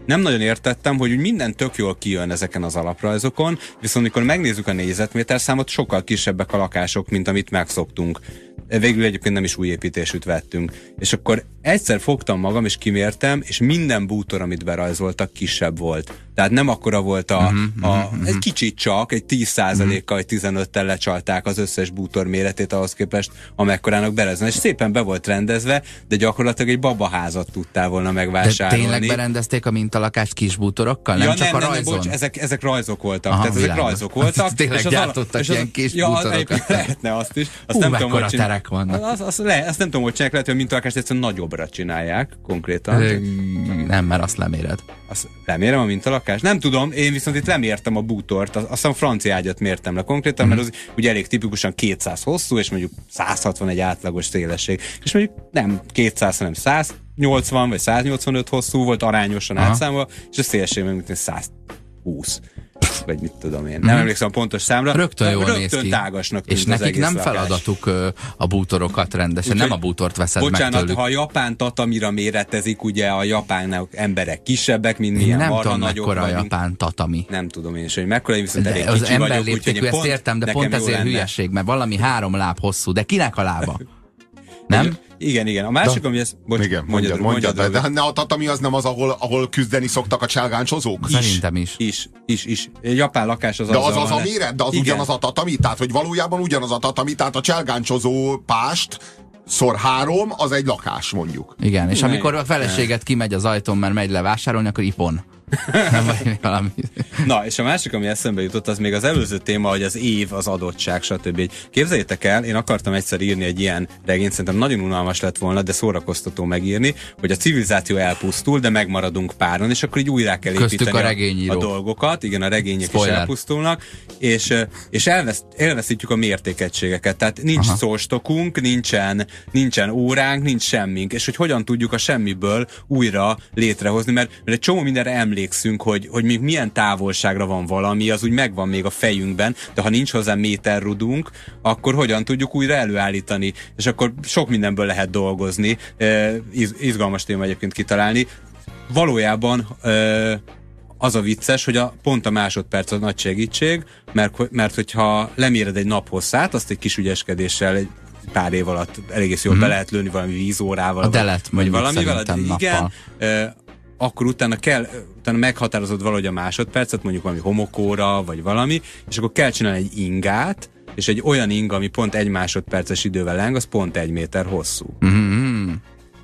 C: nem nagyon értettem, hogy minden tök jól kijön ezeken az alaprajzokon, viszont mikor megnézzük a négyzetméter számot, sokkal kisebbek a lakások, mint amit megszoktunk. Végül egyébként nem is új építésűt vettünk. És akkor egyszer fogtam magam, és kimértem, és minden bútor, amit berajzoltak, kisebb volt. Tehát nem akkora volt a, uh-huh, a uh-huh. egy kicsit csak, egy 10%-kal, egy 15-tel lecsalták az összes bútor méretét ahhoz képest, amekkorának berezne. És szépen be volt rendezve, de gyakorlatilag egy babaházat tudtál volna megvásárolni.
B: De tényleg berendezték a mintalakást kis bútorokkal? Nem ja, csak nem, a nem, rajzon? Nem, bocs,
C: ezek, ezek rajzok voltak. Aha, tehát ezek rajzok voltak. Hát,
B: tényleg és gyártottak és az, ilyen kis ja, bútorokat.
C: lehetne azt is.
B: Azt Hú, nem tudom, hogy terek vannak.
C: Az, az, le, azt nem tudom, hogy csinálják, lehet, hogy a mintalakást egyszerűen nagyobb jobbra csinálják konkrétan.
B: Nem, mert azt leméred.
C: Azt lemérem a mintalakás? Nem tudom, én viszont itt lemértem a bútort, azt hiszem francia ágyat mértem le konkrétan, mert az ugye elég tipikusan 200 hosszú, és mondjuk 161 átlagos szélesség. És mondjuk nem 200, hanem 180 vagy 185 hosszú volt arányosan Aha. átszámolva, és a szélesség meg mint 120 vagy mit tudom én. Nem mm. emlékszem a pontos számra.
B: Rögtön jól
C: rögtön
B: néz ki.
C: tágasnak
B: És nekik nem lakás. feladatuk a bútorokat rendesen, Úgy, nem a bútort veszed
C: bocsánat,
B: meg tőlük.
C: ha a japán tatamira méretezik, ugye a japánok emberek kisebbek, mint milyen
B: Nem
C: tudom,
B: mekkora a japán tatami.
C: Nem tudom én is, hogy mekkora, viszont
B: de az ember léptékű, ezt értem, de pont ezért hülyeség, mert valami három láb hosszú, de kinek a lába? Nem?
C: Igen, igen. A másik, ami ez...
A: Bocs, igen, mondjad, mondjad, mondjad, de, de a tatami az nem az, ahol, ahol küzdeni szoktak a cselgáncsozók?
B: Szerintem is.
C: Is, is, is. Japán lakás az
A: De az az, az a méret, de az igen. ugyanaz a tatami? Tehát, hogy valójában ugyanaz a tatami, tehát a cselgáncsozó pást szor három, az egy lakás mondjuk.
B: Igen, és amikor a feleséget kimegy az ajtón, mert megy levásárolni, akkor ipon.
C: valami. Na, és a másik, ami eszembe jutott, az még az előző téma, hogy az év, az adottság, stb. Képzeljétek el, én akartam egyszer írni egy ilyen regényt, szerintem nagyon unalmas lett volna, de szórakoztató megírni, hogy a civilizáció elpusztul, de megmaradunk páron, és akkor így újra kell építeni a, a dolgokat. Igen, a regények Spoiler. is elpusztulnak, és, és elvesz, elveszítjük a mértékegységeket. Tehát nincs Aha. szóstokunk, nincsen, nincsen óránk, nincs semmink, és hogy hogyan tudjuk a semmiből újra létrehozni, mert, mert egy csomó mindenre emlékszünk, emlékszünk, hogy, hogy még milyen távolságra van valami, az úgy megvan még a fejünkben, de ha nincs hozzá méterrudunk, akkor hogyan tudjuk újra előállítani, és akkor sok mindenből lehet dolgozni. Izgalmas téma egyébként kitalálni. Valójában az a vicces, hogy a, pont a másodperc a nagy segítség, mert, mert hogyha leméred egy nap hosszát, azt egy kis ügyeskedéssel egy pár év alatt egész jól mm-hmm. be lehet lőni valami vízórával.
B: A delet, vagy valamivel.
C: Igen, akkor utána kell, utána meghatározod valahogy a másodpercet, mondjuk valami homokóra, vagy valami, és akkor kell csinálni egy ingát, és egy olyan ing, ami pont egy másodperces idővel leng, az pont egy méter hosszú. Mm-hmm.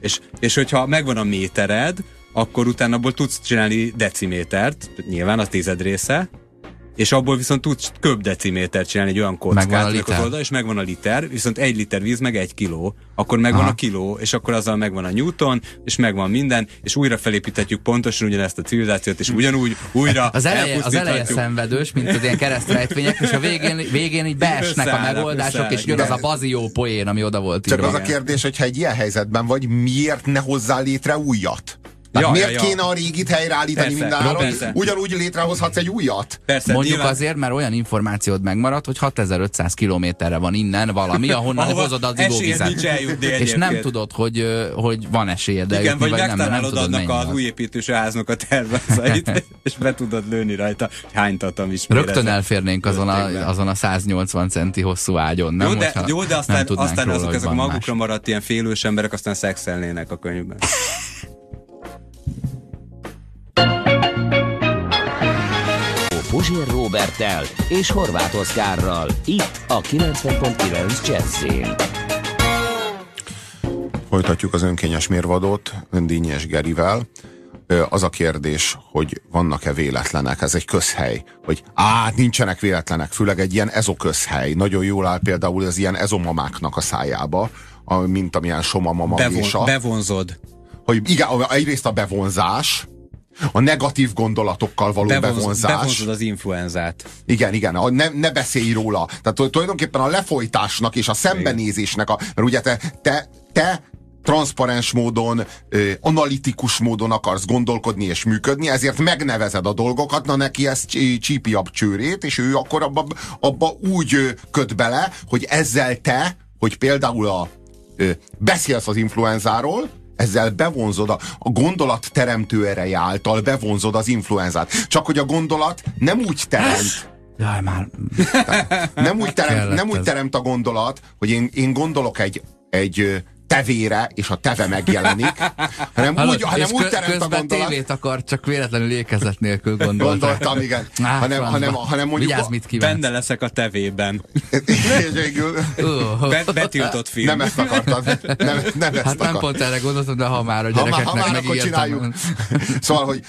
C: És, és hogyha megvan a métered, akkor utána abból tudsz csinálni decimétert, nyilván a tized része, és abból viszont tudsz decimétert csinálni egy olyan kockát, a liter. oldal, és megvan a liter, viszont egy liter víz meg egy kiló, akkor megvan Aha. a kiló, és akkor azzal megvan a Newton, és megvan minden, és újra felépíthetjük pontosan ugyanezt a civilizációt, és ugyanúgy újra
B: Az eleje, az eleje szenvedős, mint az ilyen keresztrejtvények, és a végén, végén így beesnek a megoldások, és jön az a bazió poén, ami oda volt
A: Csak írva. az a kérdés, hogy ha egy ilyen helyzetben vagy, miért ne hozzá létre újat? Ja, miért ja, ja. kéne a régit helyreállítani mindenáron? Ugyanúgy létrehozhatsz egy újat?
B: Persze, Mondjuk nyilván... azért, mert olyan információd megmaradt, hogy 6500 kilométerre van innen valami, ahonnan hozod az ivóvizet. És nem tudod, hogy, hogy van esélyed
C: eljutni, Igen, vagy, vagy nem, nem tudod, annak az új építős háznak a tervezeit, és be tudod lőni rajta, hány tatam is.
B: Rögtön elférnénk azon a, azon a 180 centi hosszú ágyon, nem?
C: Jó, de, jó, de aztán, aztán azok, ezek magukra maradt ilyen félős emberek, aztán szexelnének a könyvben.
D: Puzsér Robertel és Horváth Oszkárral. Itt a 90.9 Jazzin.
A: Folytatjuk az önkényes mérvadót Öndényes Gerivel. Az a kérdés, hogy vannak-e véletlenek, ez egy közhely, hogy á, nincsenek véletlenek, főleg egy ilyen ezoközhely. Nagyon jól áll például az ilyen ezomamáknak a szájába, mint amilyen somamama
C: Bevon, Bevonzod.
A: Hogy igen, egyrészt a bevonzás, a negatív gondolatokkal való Bevonz, bevonzás.
C: Bevonzod az influenzát.
A: Igen, igen, a, ne, ne beszélj róla. Tehát tulajdonképpen a lefolytásnak és a szembenézésnek, a, mert ugye te, te, te transzparens módon, ö, analitikus módon akarsz gondolkodni és működni, ezért megnevezed a dolgokat, na neki ez csípi a csőrét, és ő akkor abba, abba úgy köt bele, hogy ezzel te, hogy például a, ö, beszélsz az influenzáról, ezzel bevonzod a, a gondolat teremtő ereje által bevonzod az influenzát. Csak hogy a gondolat nem úgy teremt.
B: Jaj, már.
A: Nem úgy, teremt, nem úgy teremt a gondolat, hogy én, én gondolok egy, egy tevére, és a teve megjelenik, hanem Hallod, úgy, hanem úgy teremt a gondolat.
B: tévét akar, csak véletlenül ékezet nélkül gondoltam.
A: Gondoltam, igen. Á, hanem, hanem, hanem mondjuk...
B: Vigyázz, mit kívánsz.
C: Benne leszek a tevében. Be, betiltott film.
A: Nem ezt akartad. Nem, nem ezt
B: hát nem akar. pont erre gondoltam, de ha már a gyerekeknek ha már, ha már akkor csináljuk.
A: Szóval, hogy,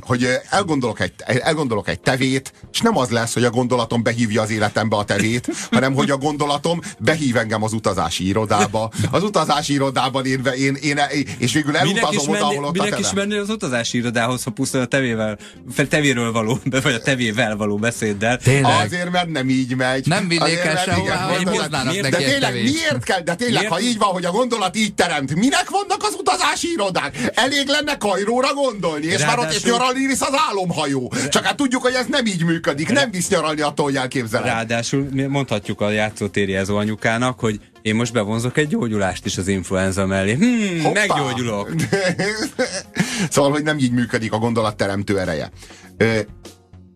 A: hogy elgondolok, egy, elgondolok egy tevét, és nem az lesz, hogy a gondolatom behívja az életembe a tevét, hanem hogy a gondolatom behív engem az utazási irodába. Az utazási utazási irodában, én, én, én, én és végül elutazom oda, ahol ott
C: Minek
A: a
C: is menni az utazási irodához, ha pusztán a tevével, tevéről való, vagy a tevével való beszéddel.
A: Tényleg? Azért, mert nem így megy.
B: Nem vinnék el sehová, hogy hoznának neki
A: De tényleg miért kell, de tényleg, miért? ha így van, hogy a gondolat így teremt, minek vannak az utazási irodák? Elég lenne Kajróra gondolni, és Ráadásul... már ott is nyaralni visz az álomhajó. Csak hát tudjuk, hogy ez nem így működik, nem visz nyaralni attól, hogy elképzeled.
C: Ráadásul mondhatjuk a játszótéri anyukának, hogy én most bevonzok egy gyógyulást is az influenza mellé. Hmm, meggyógyulok.
A: szóval, hogy nem így működik a gondolatteremtő ereje.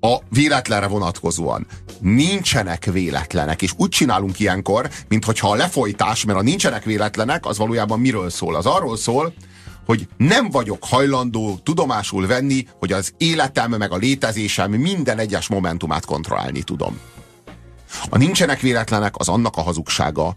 A: A véletlenre vonatkozóan nincsenek véletlenek, és úgy csinálunk ilyenkor, mintha a lefolytás, mert a nincsenek véletlenek, az valójában miről szól? Az arról szól, hogy nem vagyok hajlandó tudomásul venni, hogy az életem meg a létezésem minden egyes momentumát kontrollálni tudom. A nincsenek véletlenek az annak a hazugsága,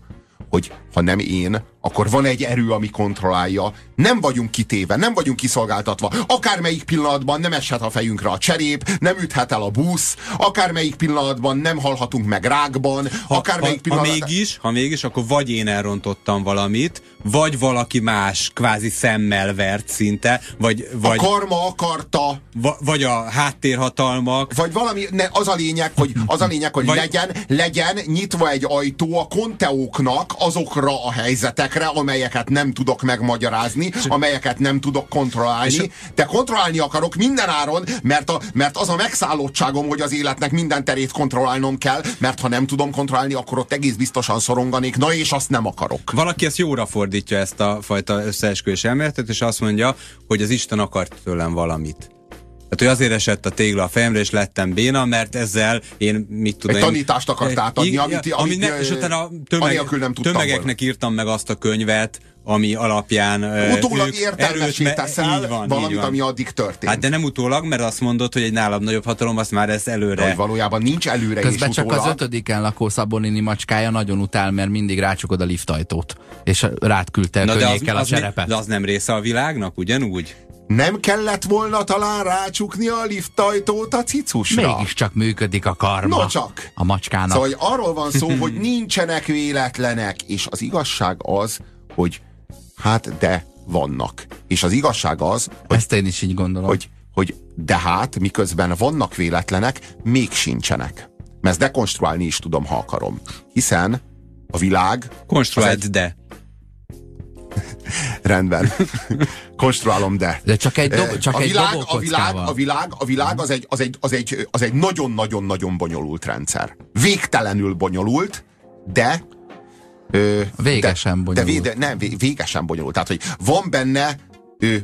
A: hogy ha nem én, akkor van egy erő, ami kontrollálja. Nem vagyunk kitéve, nem vagyunk kiszolgáltatva. Akármelyik pillanatban nem eshet a fejünkre a cserép, nem üthet el a busz, akármelyik pillanatban nem halhatunk meg rákban, ha, akármelyik
C: ha,
A: pillanatban...
C: Ha mégis, ha mégis, akkor vagy én elrontottam valamit, vagy valaki más kvázi szemmel vert szinte, vagy... vagy
A: a karma akarta.
C: Va, vagy a háttérhatalmak.
A: Vagy valami, ne, az a lényeg, hogy, az a lényeg, hogy vagy, legyen, legyen nyitva egy ajtó a konteóknak azokra a helyzetekre, amelyeket nem tudok megmagyarázni, amelyeket nem tudok kontrollálni. De kontrollálni akarok minden áron, mert, a, mert az a megszállottságom, hogy az életnek minden terét kontrollálnom kell, mert ha nem tudom kontrollálni, akkor ott egész biztosan szoronganék, na és azt nem akarok.
C: Valaki ezt jóra fordít fordítja ezt a fajta összeesküvés elméletet, és azt mondja, hogy az Isten akart tőlem valamit. Tehát, hogy azért esett a tégla a fejemre, és lettem béna, mert ezzel én mit tudom...
A: Egy tanítást akart átadni, amit, amit,
C: amit ne, és utána tömeg, nem tömegeknek volna. írtam meg azt a könyvet, ami alapján
A: Utólag értelmesé teszel így van, valamit, így van. ami addig történt.
C: Hát de nem utólag, mert azt mondod, hogy egy nálam nagyobb hatalom, azt már ez előre. De,
A: hogy valójában nincs előre
B: Közben
A: is
B: csak
A: utólag.
B: az ötödiken lakó Szabonini macskája nagyon utál, mert mindig rácsukod a liftajtót, és rád küldte Na, de az, a
C: az
B: cserepet.
C: De az nem része a világnak, ugyanúgy?
A: Nem kellett volna talán rácsukni a liftajtót a cicusra?
B: Mégiscsak működik a karma.
A: No csak.
B: A macskának.
A: Szóval hogy arról van szó, hogy nincsenek véletlenek, és az igazság az, hogy Hát de vannak. És az igazság az,
B: hogy, Ezt én is így gondolom.
A: Hogy, hogy de hát, miközben vannak véletlenek, még sincsenek. Mert ezt dekonstruálni is tudom, ha akarom. Hiszen a világ...
C: Konstruáld egy... de.
A: Rendben. Konstruálom, de.
B: De csak egy, dob, csak
A: a
B: egy
A: világ, a világ, a világ, a világ az egy, az egy, az egy, az egy nagyon-nagyon-nagyon bonyolult rendszer. Végtelenül bonyolult, de
B: végesen de, bonyolult.
A: De, de nem, végesen bonyolult. Tehát, hogy van benne ö,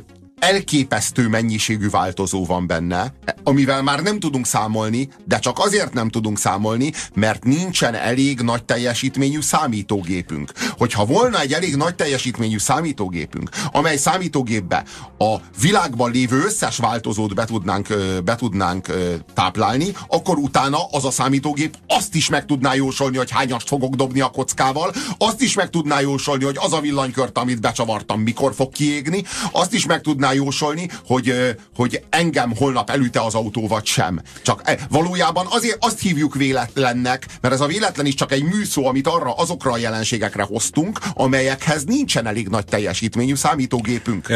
A: elképesztő mennyiségű változó van benne, amivel már nem tudunk számolni, de csak azért nem tudunk számolni, mert nincsen elég nagy teljesítményű számítógépünk. Hogyha volna egy elég nagy teljesítményű számítógépünk, amely számítógépbe a világban lévő összes változót be tudnánk, be tudnánk táplálni, akkor utána az a számítógép azt is meg tudná jósolni, hogy hányast fogok dobni a kockával, azt is meg tudná jósolni, hogy az a villanykört, amit becsavartam, mikor fog kiégni, azt is meg tudná jósolni, hogy, hogy engem holnap elüte az autó, vagy sem. Csak e, valójában azért azt hívjuk véletlennek, mert ez a véletlen is csak egy műszó, amit arra azokra a jelenségekre hoztunk, amelyekhez nincsen elég nagy teljesítményű számítógépünk.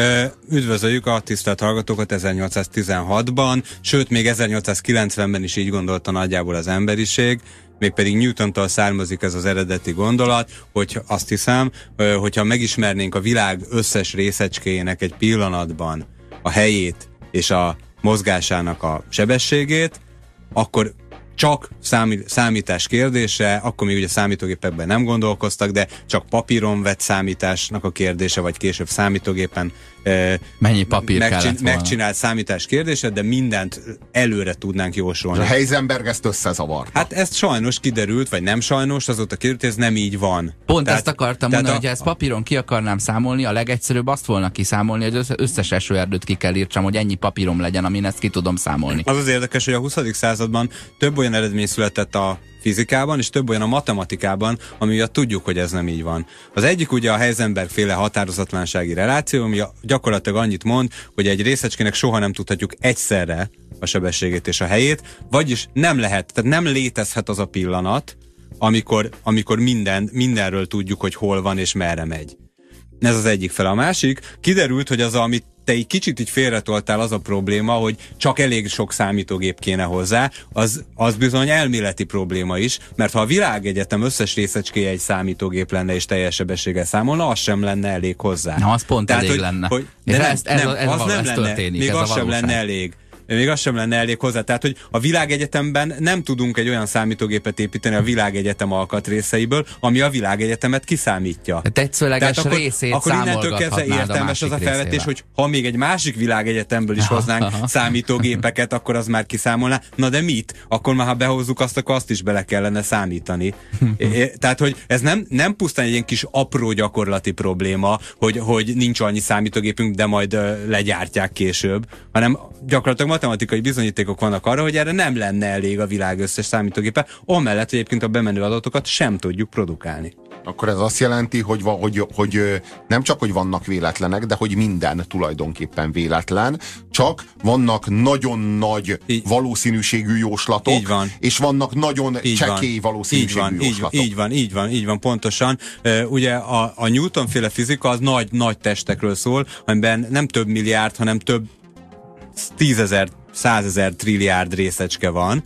C: Üdvözöljük a tisztelt hallgatókat 1816-ban, sőt még 1890-ben is így gondolta nagyjából az emberiség mégpedig Newtontól származik ez az eredeti gondolat, hogy azt hiszem, hogyha megismernénk a világ összes részecskéjének egy pillanatban a helyét és a mozgásának a sebességét, akkor csak számítás kérdése, akkor még ugye számítógépekben nem gondolkoztak, de csak papíron vett számításnak a kérdése, vagy később számítógépen
B: Mennyi papír
C: megcsin- megcsinált számítás kérdése, de mindent előre tudnánk jósolni.
A: A Heisenberg ezt összezavart.
C: Hát ezt sajnos kiderült, vagy nem sajnos, azóta kiderült, ez nem így van.
B: Pont tehát, ezt akartam mondani, a... hogy ezt papíron ki akarnám számolni, a legegyszerűbb azt volna kiszámolni, hogy az összes esőerdőt ki kell írtsam, hogy ennyi papírom legyen, amin ezt ki tudom számolni.
C: Az az érdekes, hogy a 20. században több olyan eredmény született a fizikában, és több olyan a matematikában, ami miatt tudjuk, hogy ez nem így van. Az egyik ugye a Heisenberg féle határozatlansági reláció, ami gyakorlatilag annyit mond, hogy egy részecskének soha nem tudhatjuk egyszerre a sebességét és a helyét, vagyis nem lehet, tehát nem létezhet az a pillanat, amikor, amikor minden, mindenről tudjuk, hogy hol van és merre megy. Ez az egyik fel. A másik, kiderült, hogy az, amit te egy kicsit így félretoltál az a probléma, hogy csak elég sok számítógép kéne hozzá, az, az bizony elméleti probléma is, mert ha a világegyetem összes részecskéje egy számítógép lenne és teljes sebességgel számolna, az sem lenne elég hozzá.
B: Na, az pont Tehát, elég hogy, lenne. Hogy,
C: de nem, ez, nem, ez az nem lenne, történik, még az sem lenne elég még az sem lenne elég hozzá. Tehát, hogy a világegyetemben nem tudunk egy olyan számítógépet építeni a világegyetem alkatrészeiből, ami a világegyetemet kiszámítja.
B: Tetszőleges Tehát akkor, részét
C: akkor innentől kezdve értelmes az a felvetés, részével. hogy ha még egy másik világegyetemből is hoznánk számítógépeket, akkor az már kiszámolná. Na de mit? Akkor már ha behozzuk azt, akkor azt is bele kellene számítani. Tehát, hogy ez nem, nem pusztán egy ilyen kis apró gyakorlati probléma, hogy, hogy nincs annyi számítógépünk, de majd legyártják később, hanem gyakorlatilag matematikai bizonyítékok vannak arra, hogy erre nem lenne elég a világ összes számítógépe, amellett egyébként a bemenő adatokat sem tudjuk produkálni.
A: Akkor ez azt jelenti, hogy, hogy, hogy nem csak, hogy vannak véletlenek, de hogy minden tulajdonképpen véletlen, csak vannak nagyon nagy így. valószínűségű jóslatok, így van. és vannak nagyon így csekély van. valószínűségű így van, jóslatok.
C: Így van, így van, így van, pontosan. Ugye a, a Newton-féle fizika az nagy, nagy testekről szól, amiben nem több milliárd, hanem több tízezer, százezer trilliárd részecske van,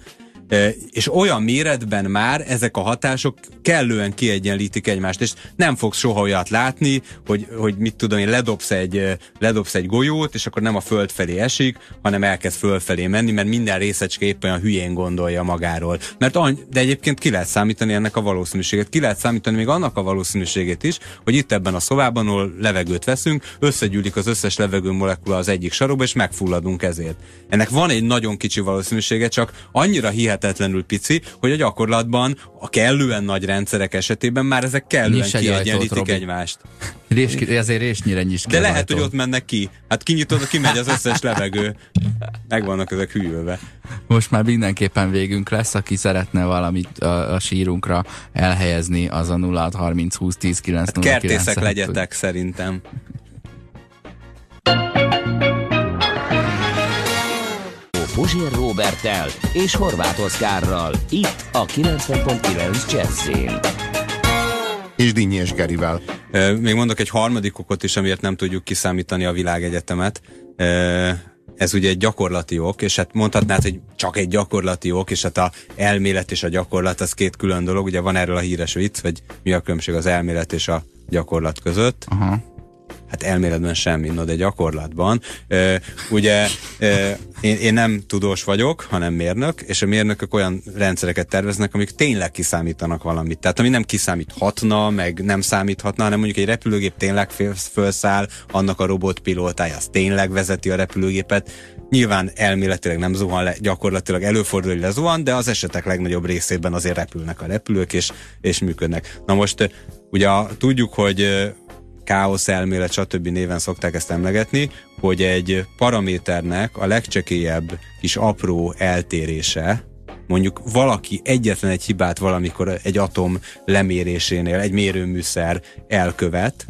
C: és olyan méretben már ezek a hatások kellően kiegyenlítik egymást, és nem fogsz soha olyat látni, hogy, hogy mit tudom én, ledobsz egy, ledobsz egy golyót, és akkor nem a föld felé esik, hanem elkezd fölfelé menni, mert minden részecske éppen a hülyén gondolja magáról. Mert any, de egyébként ki lehet számítani ennek a valószínűséget. Ki lehet számítani még annak a valószínűségét is, hogy itt ebben a szobában, ahol levegőt veszünk, összegyűlik az összes levegő molekula az egyik sarokba, és megfulladunk ezért. Ennek van egy nagyon kicsi valószínűsége, csak annyira hihet hihetetlenül pici, hogy a gyakorlatban a kellően nagy rendszerek esetében már ezek kellően kiegyenlítik egymást.
B: Rés, ezért résnyire nyis
C: De lehet, hogy ott mennek ki. Hát kinyitod, kimegy az összes levegő. Meg vannak ezek hűlve.
B: Most már mindenképpen végünk lesz, aki szeretne valamit a, a sírunkra elhelyezni, az a 0630 20 10 9 hát
C: kertészek legyetek szerintem.
D: Puzsér Robertel és Horváth Oszkárral. Itt a 90.9 Jazzin.
A: És Dinnyés Gerivel.
C: Még mondok egy harmadik okot is, amiért nem tudjuk kiszámítani a világegyetemet. Ez ugye egy gyakorlati ok, és hát mondhatnád, hogy csak egy gyakorlati ok, és hát a elmélet és a gyakorlat az két külön dolog. Ugye van erről a híres vicc, vagy mi a különbség az elmélet és a gyakorlat között. Aha hát elméletben semmi, no de gyakorlatban. Ugye én, én nem tudós vagyok, hanem mérnök, és a mérnökök olyan rendszereket terveznek, amik tényleg kiszámítanak valamit. Tehát ami nem kiszámíthatna, meg nem számíthatna, hanem mondjuk egy repülőgép tényleg felszáll, annak a robotpilótája az tényleg vezeti a repülőgépet. Nyilván elméletileg nem zuhan le, gyakorlatilag előfordul, hogy lezuhan, de az esetek legnagyobb részében azért repülnek a repülők, és, és működnek. Na most ugye tudjuk, hogy káosz elmélet, stb. néven szokták ezt emlegetni, hogy egy paraméternek a legcsekélyebb kis apró eltérése, mondjuk valaki egyetlen egy hibát valamikor egy atom lemérésénél, egy mérőműszer elkövet,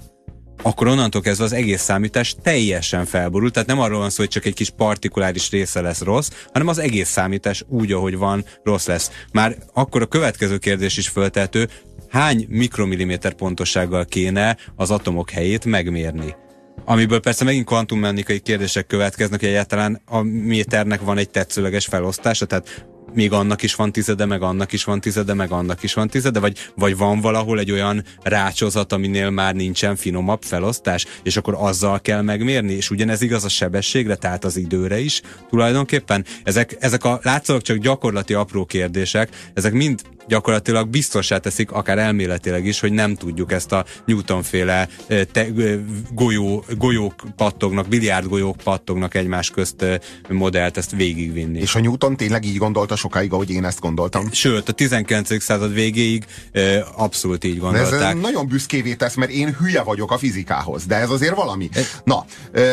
C: akkor onnantól kezdve az egész számítás teljesen felborul. Tehát nem arról van szó, hogy csak egy kis partikuláris része lesz rossz, hanem az egész számítás úgy, ahogy van, rossz lesz. Már akkor a következő kérdés is föltető, hány mikromilliméter pontossággal kéne az atomok helyét megmérni. Amiből persze megint kvantummechanikai kérdések következnek, hogy egyáltalán a méternek van egy tetszőleges felosztása, tehát még annak is van tizede, meg annak is van tizede, meg annak is van tizede, vagy, vagy van valahol egy olyan rácsozat, aminél már nincsen finomabb felosztás, és akkor azzal kell megmérni, és ugyanez igaz a sebességre, tehát az időre is tulajdonképpen. Ezek, ezek a látszólag csak gyakorlati apró kérdések, ezek mind gyakorlatilag biztosá teszik, akár elméletileg is, hogy nem tudjuk ezt a Newton-féle te, golyó, golyók pattognak, biliárd golyók pattognak egymás közt modellt ezt végigvinni.
A: És a Newton tényleg így gondolta sokáig, ahogy én ezt gondoltam?
C: Sőt, a 19. század végéig abszolút így gondolták. De
A: ez nagyon büszkévé tesz, mert én hülye vagyok a fizikához, de ez azért valami. Na,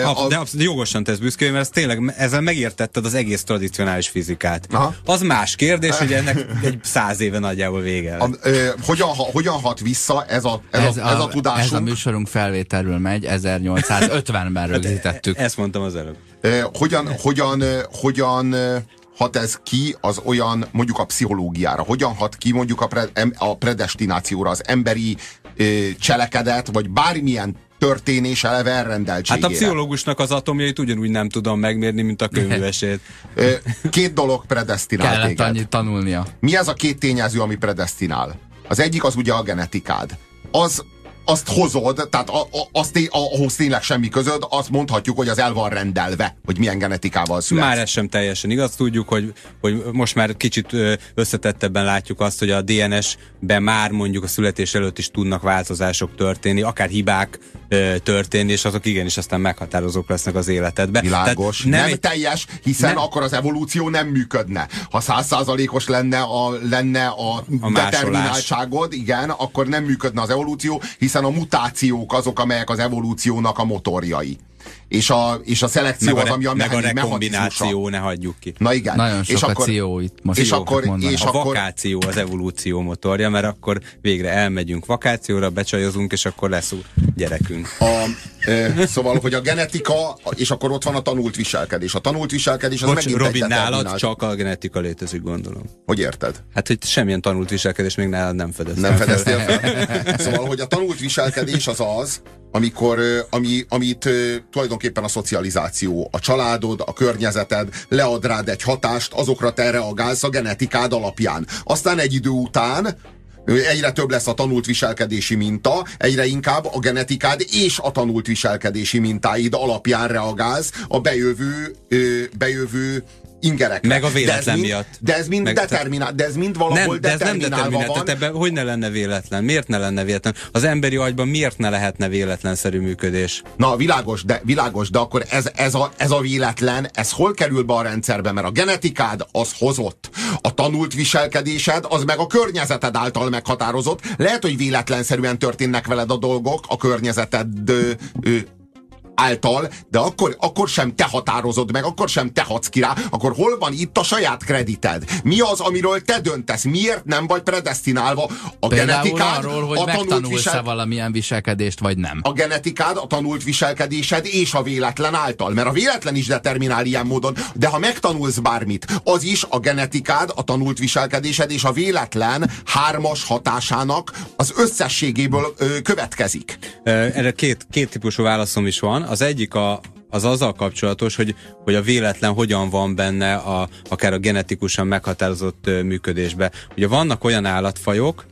C: a... De abszolút jogosan tesz büszkévé, mert ez tényleg ezzel megértetted az egész tradicionális fizikát. Aha. Az más kérdés, hogy ennek egy száz éve nagyjából vége. A,
A: ö, hogyan, ha, hogyan hat vissza ez a, ez, ez, a, ez a, a tudásunk?
B: Ez a műsorunk felvételről megy, 1850-ben hát, rögzítettük.
C: Ezt mondtam az előbb.
A: Ö, hogyan, hogyan, hogyan hat ez ki az olyan, mondjuk a pszichológiára? Hogyan hat ki mondjuk a, pre, a predestinációra, az emberi ö, cselekedet, vagy bármilyen történés eleve elrendeltségére.
C: Hát a pszichológusnak az atomjait ugyanúgy nem tudom megmérni, mint a könyvesét.
A: Két dolog predestinál
B: Kellett
A: téged.
B: annyit tanulnia.
A: Mi ez a két tényező, ami predestinál? Az egyik az ugye a genetikád. Az azt hozod, tehát a, a, azt, té- a, ahhoz tényleg semmi közöd, azt mondhatjuk, hogy az el van rendelve, hogy milyen genetikával születsz.
C: Már ez sem teljesen igaz. Tudjuk, hogy, hogy most már kicsit összetettebben látjuk azt, hogy a DNS-ben már mondjuk a születés előtt is tudnak változások történni, akár hibák történni, és azok igenis aztán meghatározók lesznek az életedben.
A: Világos.
C: Tehát
A: nem, nem
C: egy-
A: teljes, hiszen
C: nem-
A: akkor az evolúció nem működne. Ha százszázalékos lenne a, lenne a,
C: A
A: determináltságod, igen, akkor nem működne az evolúció, hiszen a mutációk azok, amelyek az evolúciónak a motorjai. És a, és a szelekció
C: meg a,
A: az, ami a
C: meg a rekombináció, ne hagyjuk ki.
A: Na igen.
B: Nagyon
A: és
B: sok a
A: akkor,
B: ció itt most.
A: és akkor,
B: mondani.
A: és
C: a
A: akkor,
C: vakáció az evolúció motorja, mert akkor végre elmegyünk vakációra, becsajozunk, és akkor lesz gyerekünk.
A: A, ö, szóval, hogy a genetika, és akkor ott van a tanult viselkedés. A tanult viselkedés az
C: Bocs,
A: megint
C: Robin,
A: egy
C: nálad csak a genetika létezik, gondolom.
A: Hogy érted?
C: Hát, hogy semmilyen tanult viselkedés még nálad nem fedeztem.
A: Nem fedeztél fel? Szóval, hogy a tanult viselkedés az az, amikor, ami, amit tulajdonképpen a szocializáció, a családod, a környezeted lead rád egy hatást, azokra te reagálsz a genetikád alapján. Aztán egy idő után egyre több lesz a tanult viselkedési minta, egyre inkább a genetikád és a tanult viselkedési mintáid alapján reagálsz a bejövő, bejövő ingerekre.
C: Meg a
A: de
C: véletlen
A: mind,
C: miatt.
A: De ez mind
C: Meg-
A: determinál, de ez mind valahol
C: Nem, de ez nem determinált,
A: van.
C: tehát ebben hogy ne lenne véletlen? Miért ne lenne véletlen? Az emberi agyban miért ne lehetne véletlenszerű működés?
A: Na, világos, de, világos, de akkor ez, ez, a, ez a véletlen, ez hol kerül be a rendszerbe? Mert a genetikád az hozott, a tanult viselkedésed az meg a környezeted által meghatározott. Lehet, hogy véletlenszerűen történnek veled a dolgok a környezeted ö, ö, által, de akkor, akkor sem te határozod meg, akkor sem te hadsz ki rá, akkor hol van itt a saját kredited? Mi az, amiről te döntesz? Miért nem vagy predestinálva? A
B: Például
A: genetikád,
B: arról, hogy
A: a tanult
B: megtanulsz-e
A: visel...
B: valamilyen viselkedést, vagy nem.
A: a genetikád, a tanult viselkedésed és a véletlen által. Mert a véletlen is determinál ilyen módon, de ha megtanulsz bármit, az is a genetikád, a tanult viselkedésed és a véletlen hármas hatásának az összességéből ö, következik.
C: Erre két, két típusú válaszom is van. Az egyik a, az azzal kapcsolatos, hogy, hogy a véletlen hogyan van benne a, akár a genetikusan meghatározott működésbe. Ugye vannak olyan állatfajok,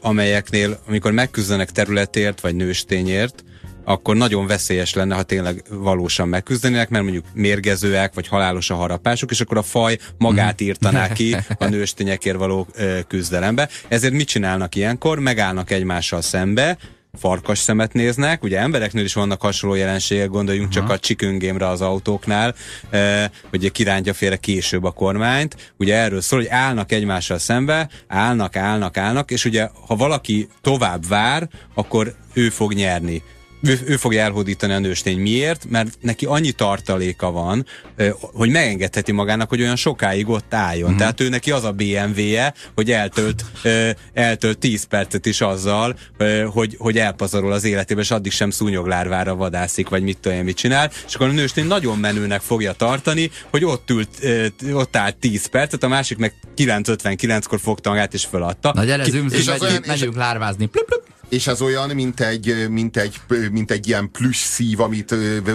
C: amelyeknél, amikor megküzdenek területért vagy nőstényért, akkor nagyon veszélyes lenne, ha tényleg valósan megküzdenének, mert mondjuk mérgezőek, vagy halálos a harapásuk, és akkor a faj magát írtaná ki a nőstényekért való küzdelembe. Ezért mit csinálnak ilyenkor? Megállnak egymással szembe, farkas szemet néznek, ugye embereknél is vannak hasonló jelenségek, gondoljunk csak a chicken game-re az autóknál, eh, hogy kirántja félre később a kormányt, ugye erről szól, hogy állnak egymással szembe, állnak, állnak, állnak, és ugye ha valaki tovább vár, akkor ő fog nyerni. Ő, ő fogja elhódítani a nőstény. Miért? Mert neki annyi tartaléka van, hogy megengedheti magának, hogy olyan sokáig ott álljon. Mm. Tehát ő neki az a BMW-je, hogy eltölt, eltölt 10 percet is azzal, hogy, hogy elpazarol az életébe, és addig sem szúnyoglárvára vadászik, vagy mit tudom mit csinál. És akkor a nőstény nagyon menőnek fogja tartani, hogy ott ült, ott állt 10 percet, a másik meg 9.59-kor fogta magát és föladta.
B: Na gyere, zümzüm,
A: és az olyan-
B: megyünk,
A: és-
B: megyünk lárvázni. Plup, plup.
A: És ez olyan, mint egy, mint egy, mint egy ilyen plusz szív, amit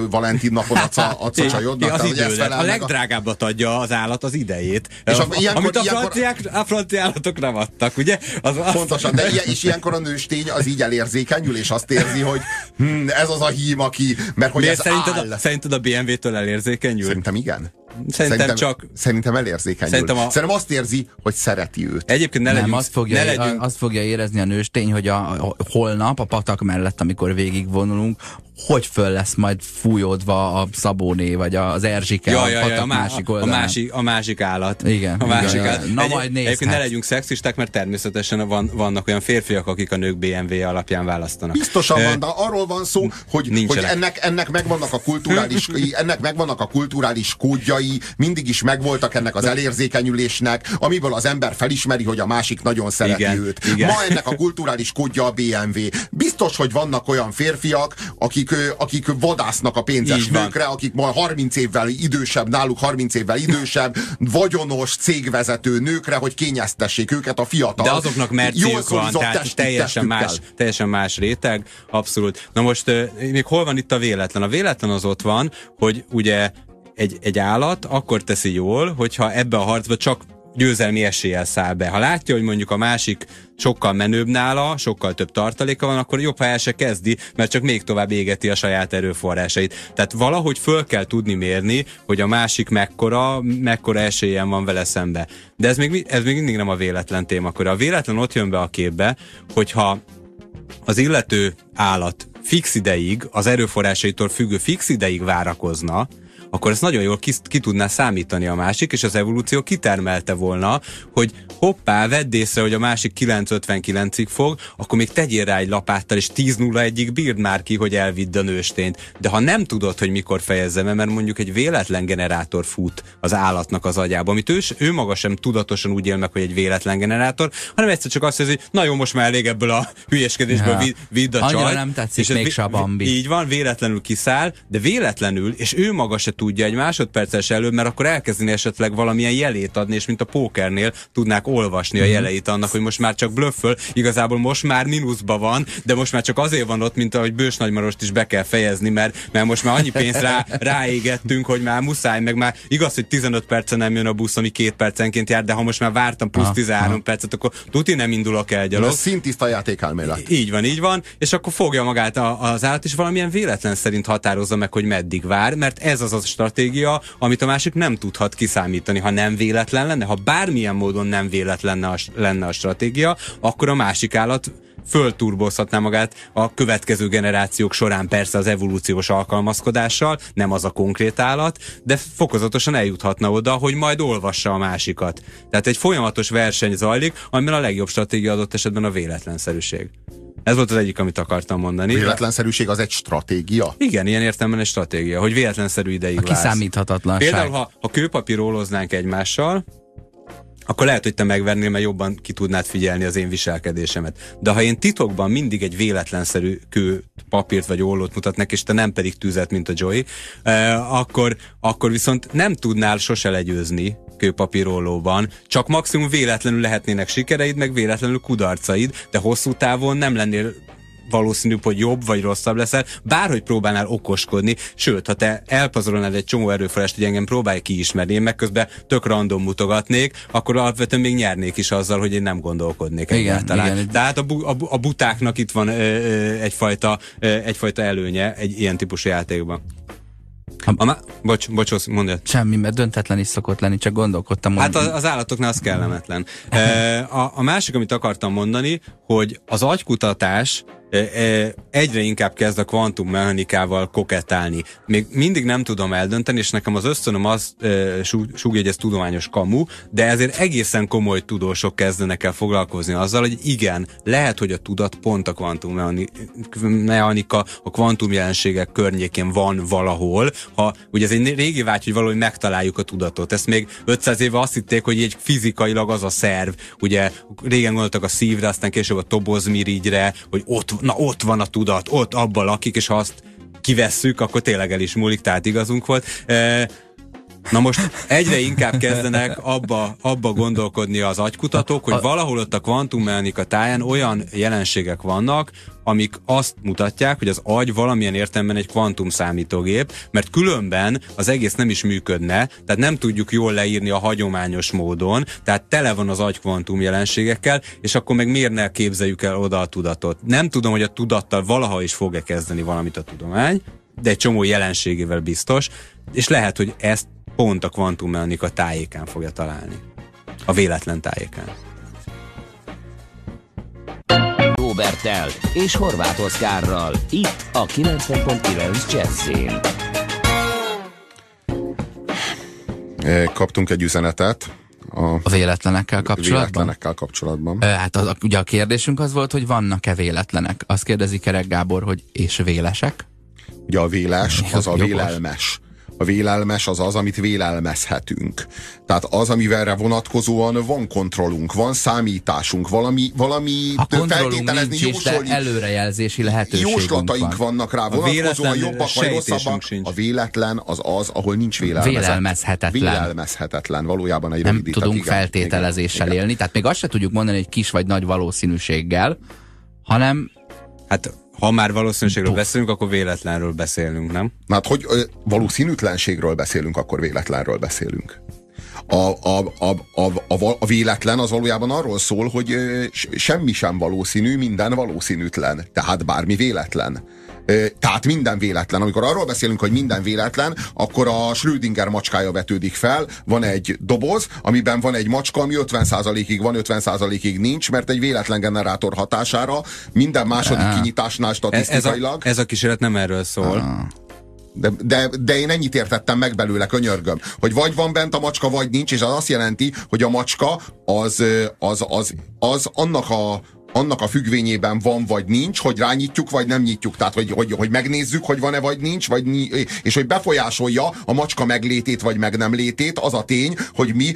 A: Valentin napon adsz a, adsz a csajodnak.
C: az
A: tehát, hogy
C: A legdrágábbat adja az állat az idejét.
A: És a- ilyenkor-
C: amit a,
A: ilyenkor-
C: franciák, a francia állatok nem adtak, ugye? Az, az,
A: Pontosan, de ilyen, és ilyenkor a nőstény az így elérzékenyül, és azt érzi, hogy hm, ez az a hím, aki, mert hogy
C: Miért
A: ez
C: szerinted,
A: áll.
C: a, szerinted a BMW-től elérzékenyül?
A: Szerintem igen.
C: Szerintem csak-
A: Szerintem elérzékenyül.
C: Szerintem
A: Szerintem,
C: a-
A: Szerintem azt érzi, hogy szereti őt.
C: Egyébként ne
B: Nem,
C: legyünk,
B: azt fogja,
C: ne legyünk,
B: azt fogja érezni a nőstény, hogy a, a holnap a patak mellett, amikor végigvonulunk, hogy föl lesz majd fújódva a Szabóné, vagy az Erzsike
C: Ja,
B: a
C: ja, ja, a, má-
B: másik
C: a,
B: oldalán.
C: másik, a másik állat.
B: Igen,
C: A másik
B: igen,
C: állat.
B: Na,
C: Egy-
B: majd nézhet.
C: Egyébként ne legyünk szexisták, mert természetesen van, vannak olyan férfiak, akik a nők BMW alapján választanak.
A: Biztosan
C: Ö,
A: van, de arról van szó, hogy, hogy ennek, ennek megvannak a kulturális, ennek megvannak a kulturális kódjai, mindig is megvoltak ennek az elérzékenyülésnek, amiből az ember felismeri, hogy a másik nagyon szereti
C: Igen,
A: őt.
C: igen.
A: Ma ennek a kulturális kódja a BMW. Biztos, hogy vannak olyan férfiak, akik, akik vadásznak a pénzes nőkre, akik ma 30 évvel idősebb, náluk 30 évvel idősebb, vagyonos cégvezető nőkre, hogy kényeztessék őket a fiatal.
C: De azoknak merciük van, tehát teljesen más, teljesen más réteg, abszolút. Na most még hol van itt a véletlen? A véletlen az ott van, hogy ugye egy, egy állat akkor teszi jól, hogyha ebbe a harcba csak győzelmi eséllyel száll be. Ha látja, hogy mondjuk a másik sokkal menőbb nála, sokkal több tartaléka van, akkor jobb, ha el se kezdi, mert csak még tovább égeti a saját erőforrásait. Tehát valahogy föl kell tudni mérni, hogy a másik mekkora, mekkora esélyen van vele szembe. De ez még, ez még mindig nem a véletlen témakör. A véletlen ott jön be a képbe, hogyha az illető állat fix ideig, az erőforrásaitól függő fix ideig várakozna, akkor ezt nagyon jól ki, ki tudná számítani a másik, és az evolúció kitermelte volna, hogy hoppá, vedd észre, hogy a másik 9.59-ig fog, akkor még tegyél rá egy lapáttal, és 10.01-ig bírd már ki, hogy elvidd a nőstényt. De ha nem tudod, hogy mikor fejezze be, mert mondjuk egy véletlen generátor fut az állatnak az agyába, amit ő, ő maga sem tudatosan úgy él meg, hogy egy véletlen generátor, hanem egyszer csak azt mondja, hogy na jó, most már elég ebből a hülyeskedésből ja. vid, vidd a
B: csaj. nem tetszik és még a Bambi.
C: Így van, véletlenül kiszáll, de véletlenül, és ő maga se tudja egy másodperces előbb, mert akkor elkezdeni esetleg valamilyen jelét adni, és mint a pókernél tudnák olvasni a mhm. jeleit annak, hogy most már csak blöfföl, igazából most már mínuszba van, de most már csak azért van ott, mint ahogy Bős Nagymarost is be kell fejezni, mert, mert most már annyi pénzt rá, ráégettünk, hogy már muszáj, meg már igaz, hogy 15 percen nem jön a busz, ami két percenként jár, de ha most már vártam plusz 13 aha. percet, akkor tuti nem indulok el gyalog. Ez
A: szintiszta játékelmélet.
C: Így van, így van, és akkor fogja magát az állat, és valamilyen véletlen szerint határozza meg, hogy meddig vár, mert ez az a stratégia, amit a másik nem tudhat kiszámítani. Ha nem véletlen lenne, ha bármilyen módon nem véletlen a, lenne a stratégia, akkor a másik állat fölturbozhatná magát a következő generációk során persze az evolúciós alkalmazkodással, nem az a konkrét állat, de fokozatosan eljuthatna oda, hogy majd olvassa a másikat. Tehát egy folyamatos verseny zajlik, amiben a legjobb stratégia adott esetben a véletlenszerűség. Ez volt az egyik, amit akartam mondani.
A: Véletlenszerűség az egy stratégia?
C: Igen, ilyen értelemben egy stratégia, hogy véletlenszerű ideig A
B: kiszámíthatatlanság.
C: Például, ha, ha kőpapíroloznánk egymással, akkor lehet, hogy te megvernél, mert jobban ki tudnád figyelni az én viselkedésemet. De ha én titokban mindig egy véletlenszerű kő papírt vagy ollót mutatnak, és te nem pedig tüzet, mint a Joey, eh, akkor, akkor viszont nem tudnál sose legyőzni kőpapírollóban, csak maximum véletlenül lehetnének sikereid, meg véletlenül kudarcaid, de hosszú távon nem lennél valószínűbb, hogy jobb vagy rosszabb leszel, bárhogy próbálnál okoskodni, sőt, ha te elpazarolnád egy csomó erőforrást, hogy engem próbálj kiismerni, én meg közben tök random mutogatnék, akkor alapvetően még nyernék is azzal, hogy én nem gondolkodnék igen, egyáltalán. Igen. Tehát a, bu- a, bu- a butáknak itt van ö, ö, egyfajta, ö, egyfajta előnye egy ilyen típusú játékban. A, a, bocs, bocs, mondd el.
B: Semmi, mert döntetlen is szokott lenni, csak gondolkodtam.
C: Hát az, az állatoknál az kellemetlen. e, a, a másik, amit akartam mondani, hogy az agykutatás egyre inkább kezd a kvantummechanikával koketálni. Még mindig nem tudom eldönteni, és nekem az ösztönöm az súgja, hogy ez tudományos kamu, de ezért egészen komoly tudósok kezdenek el foglalkozni azzal, hogy igen, lehet, hogy a tudat pont a kvantummechanika, a kvantumjelenségek környékén van valahol, ha ugye ez egy régi vágy, hogy valahogy megtaláljuk a tudatot. Ezt még 500 éve azt hitték, hogy egy fizikailag az a szerv, ugye régen gondoltak a szívre, aztán később a tobozmirigyre, hogy ott na ott van a tudat, ott abban lakik, és ha azt kivesszük, akkor tényleg el is múlik, tehát igazunk volt. Na most egyre inkább kezdenek abba, abba gondolkodni az agykutatók, hogy valahol ott a kvantummechanika táján olyan jelenségek vannak, amik azt mutatják, hogy az agy valamilyen értelemben egy kvantum számítógép, mert különben az egész nem is működne, tehát nem tudjuk jól leírni a hagyományos módon, tehát tele van az agy kvantum jelenségekkel, és akkor meg miért ne képzeljük el oda a tudatot. Nem tudom, hogy a tudattal valaha is fog-e kezdeni valamit a tudomány, de egy csomó jelenségével biztos, és lehet, hogy ezt pont a kvantummechanika tájékán fogja találni. A véletlen tájékán.
D: Robertel és Horváth Oszkárral. Itt a 90.9 Jazzin.
A: Kaptunk egy üzenetet.
B: A, a véletlenekkel kapcsolatban?
A: Véletlenekkel kapcsolatban.
B: Hát az, ugye a kérdésünk az volt, hogy vannak-e véletlenek. Azt kérdezi Kerek Gábor, hogy és vélesek?
A: Ugye a véles az a vélelmes. A vélelmes az az, amit vélelmezhetünk. Tehát az, amivelre vonatkozóan van kontrollunk, van számításunk, valami, valami
B: a feltételezni, nincs is, de előrejelzési lehetőségünk
A: Jóslataink
B: van.
A: vannak rá, vonatkozóan jobbak vagy rosszabbak. Sincs. A véletlen az az, ahol nincs
B: vélelmezhetetlen.
A: Vélelmezhetetlen, valójában egy
B: Nem tudunk igen, feltételezéssel igen, élni, igen. tehát még azt se tudjuk mondani egy kis vagy nagy valószínűséggel, hanem
C: Hát ha már valószínűségről Puff. beszélünk, akkor véletlenről beszélünk, nem?
A: Na hát, hogy valószínűtlenségről beszélünk, akkor véletlenről beszélünk. A, a, a, a, a, a véletlen az valójában arról szól, hogy semmi sem valószínű, minden valószínűtlen. Tehát bármi véletlen. Tehát minden véletlen. Amikor arról beszélünk, hogy minden véletlen, akkor a Schrödinger macskája vetődik fel. Van egy doboz, amiben van egy macska, ami 50%-ig van, 50%-ig nincs, mert egy véletlen generátor hatására minden második kinyitásnál statisztikailag.
C: Ez a, ez a kísérlet nem erről szól. Ah.
A: De, de, de én ennyit értettem meg belőle, könyörgöm. Hogy vagy van bent a macska, vagy nincs, és az azt jelenti, hogy a macska az, az, az, az annak a annak a függvényében van vagy nincs, hogy rányítjuk vagy nem nyitjuk. Tehát, hogy, hogy, hogy megnézzük, hogy van-e vagy nincs, vagy, és hogy befolyásolja a macska meglétét vagy meg nem létét, az a tény, hogy mi,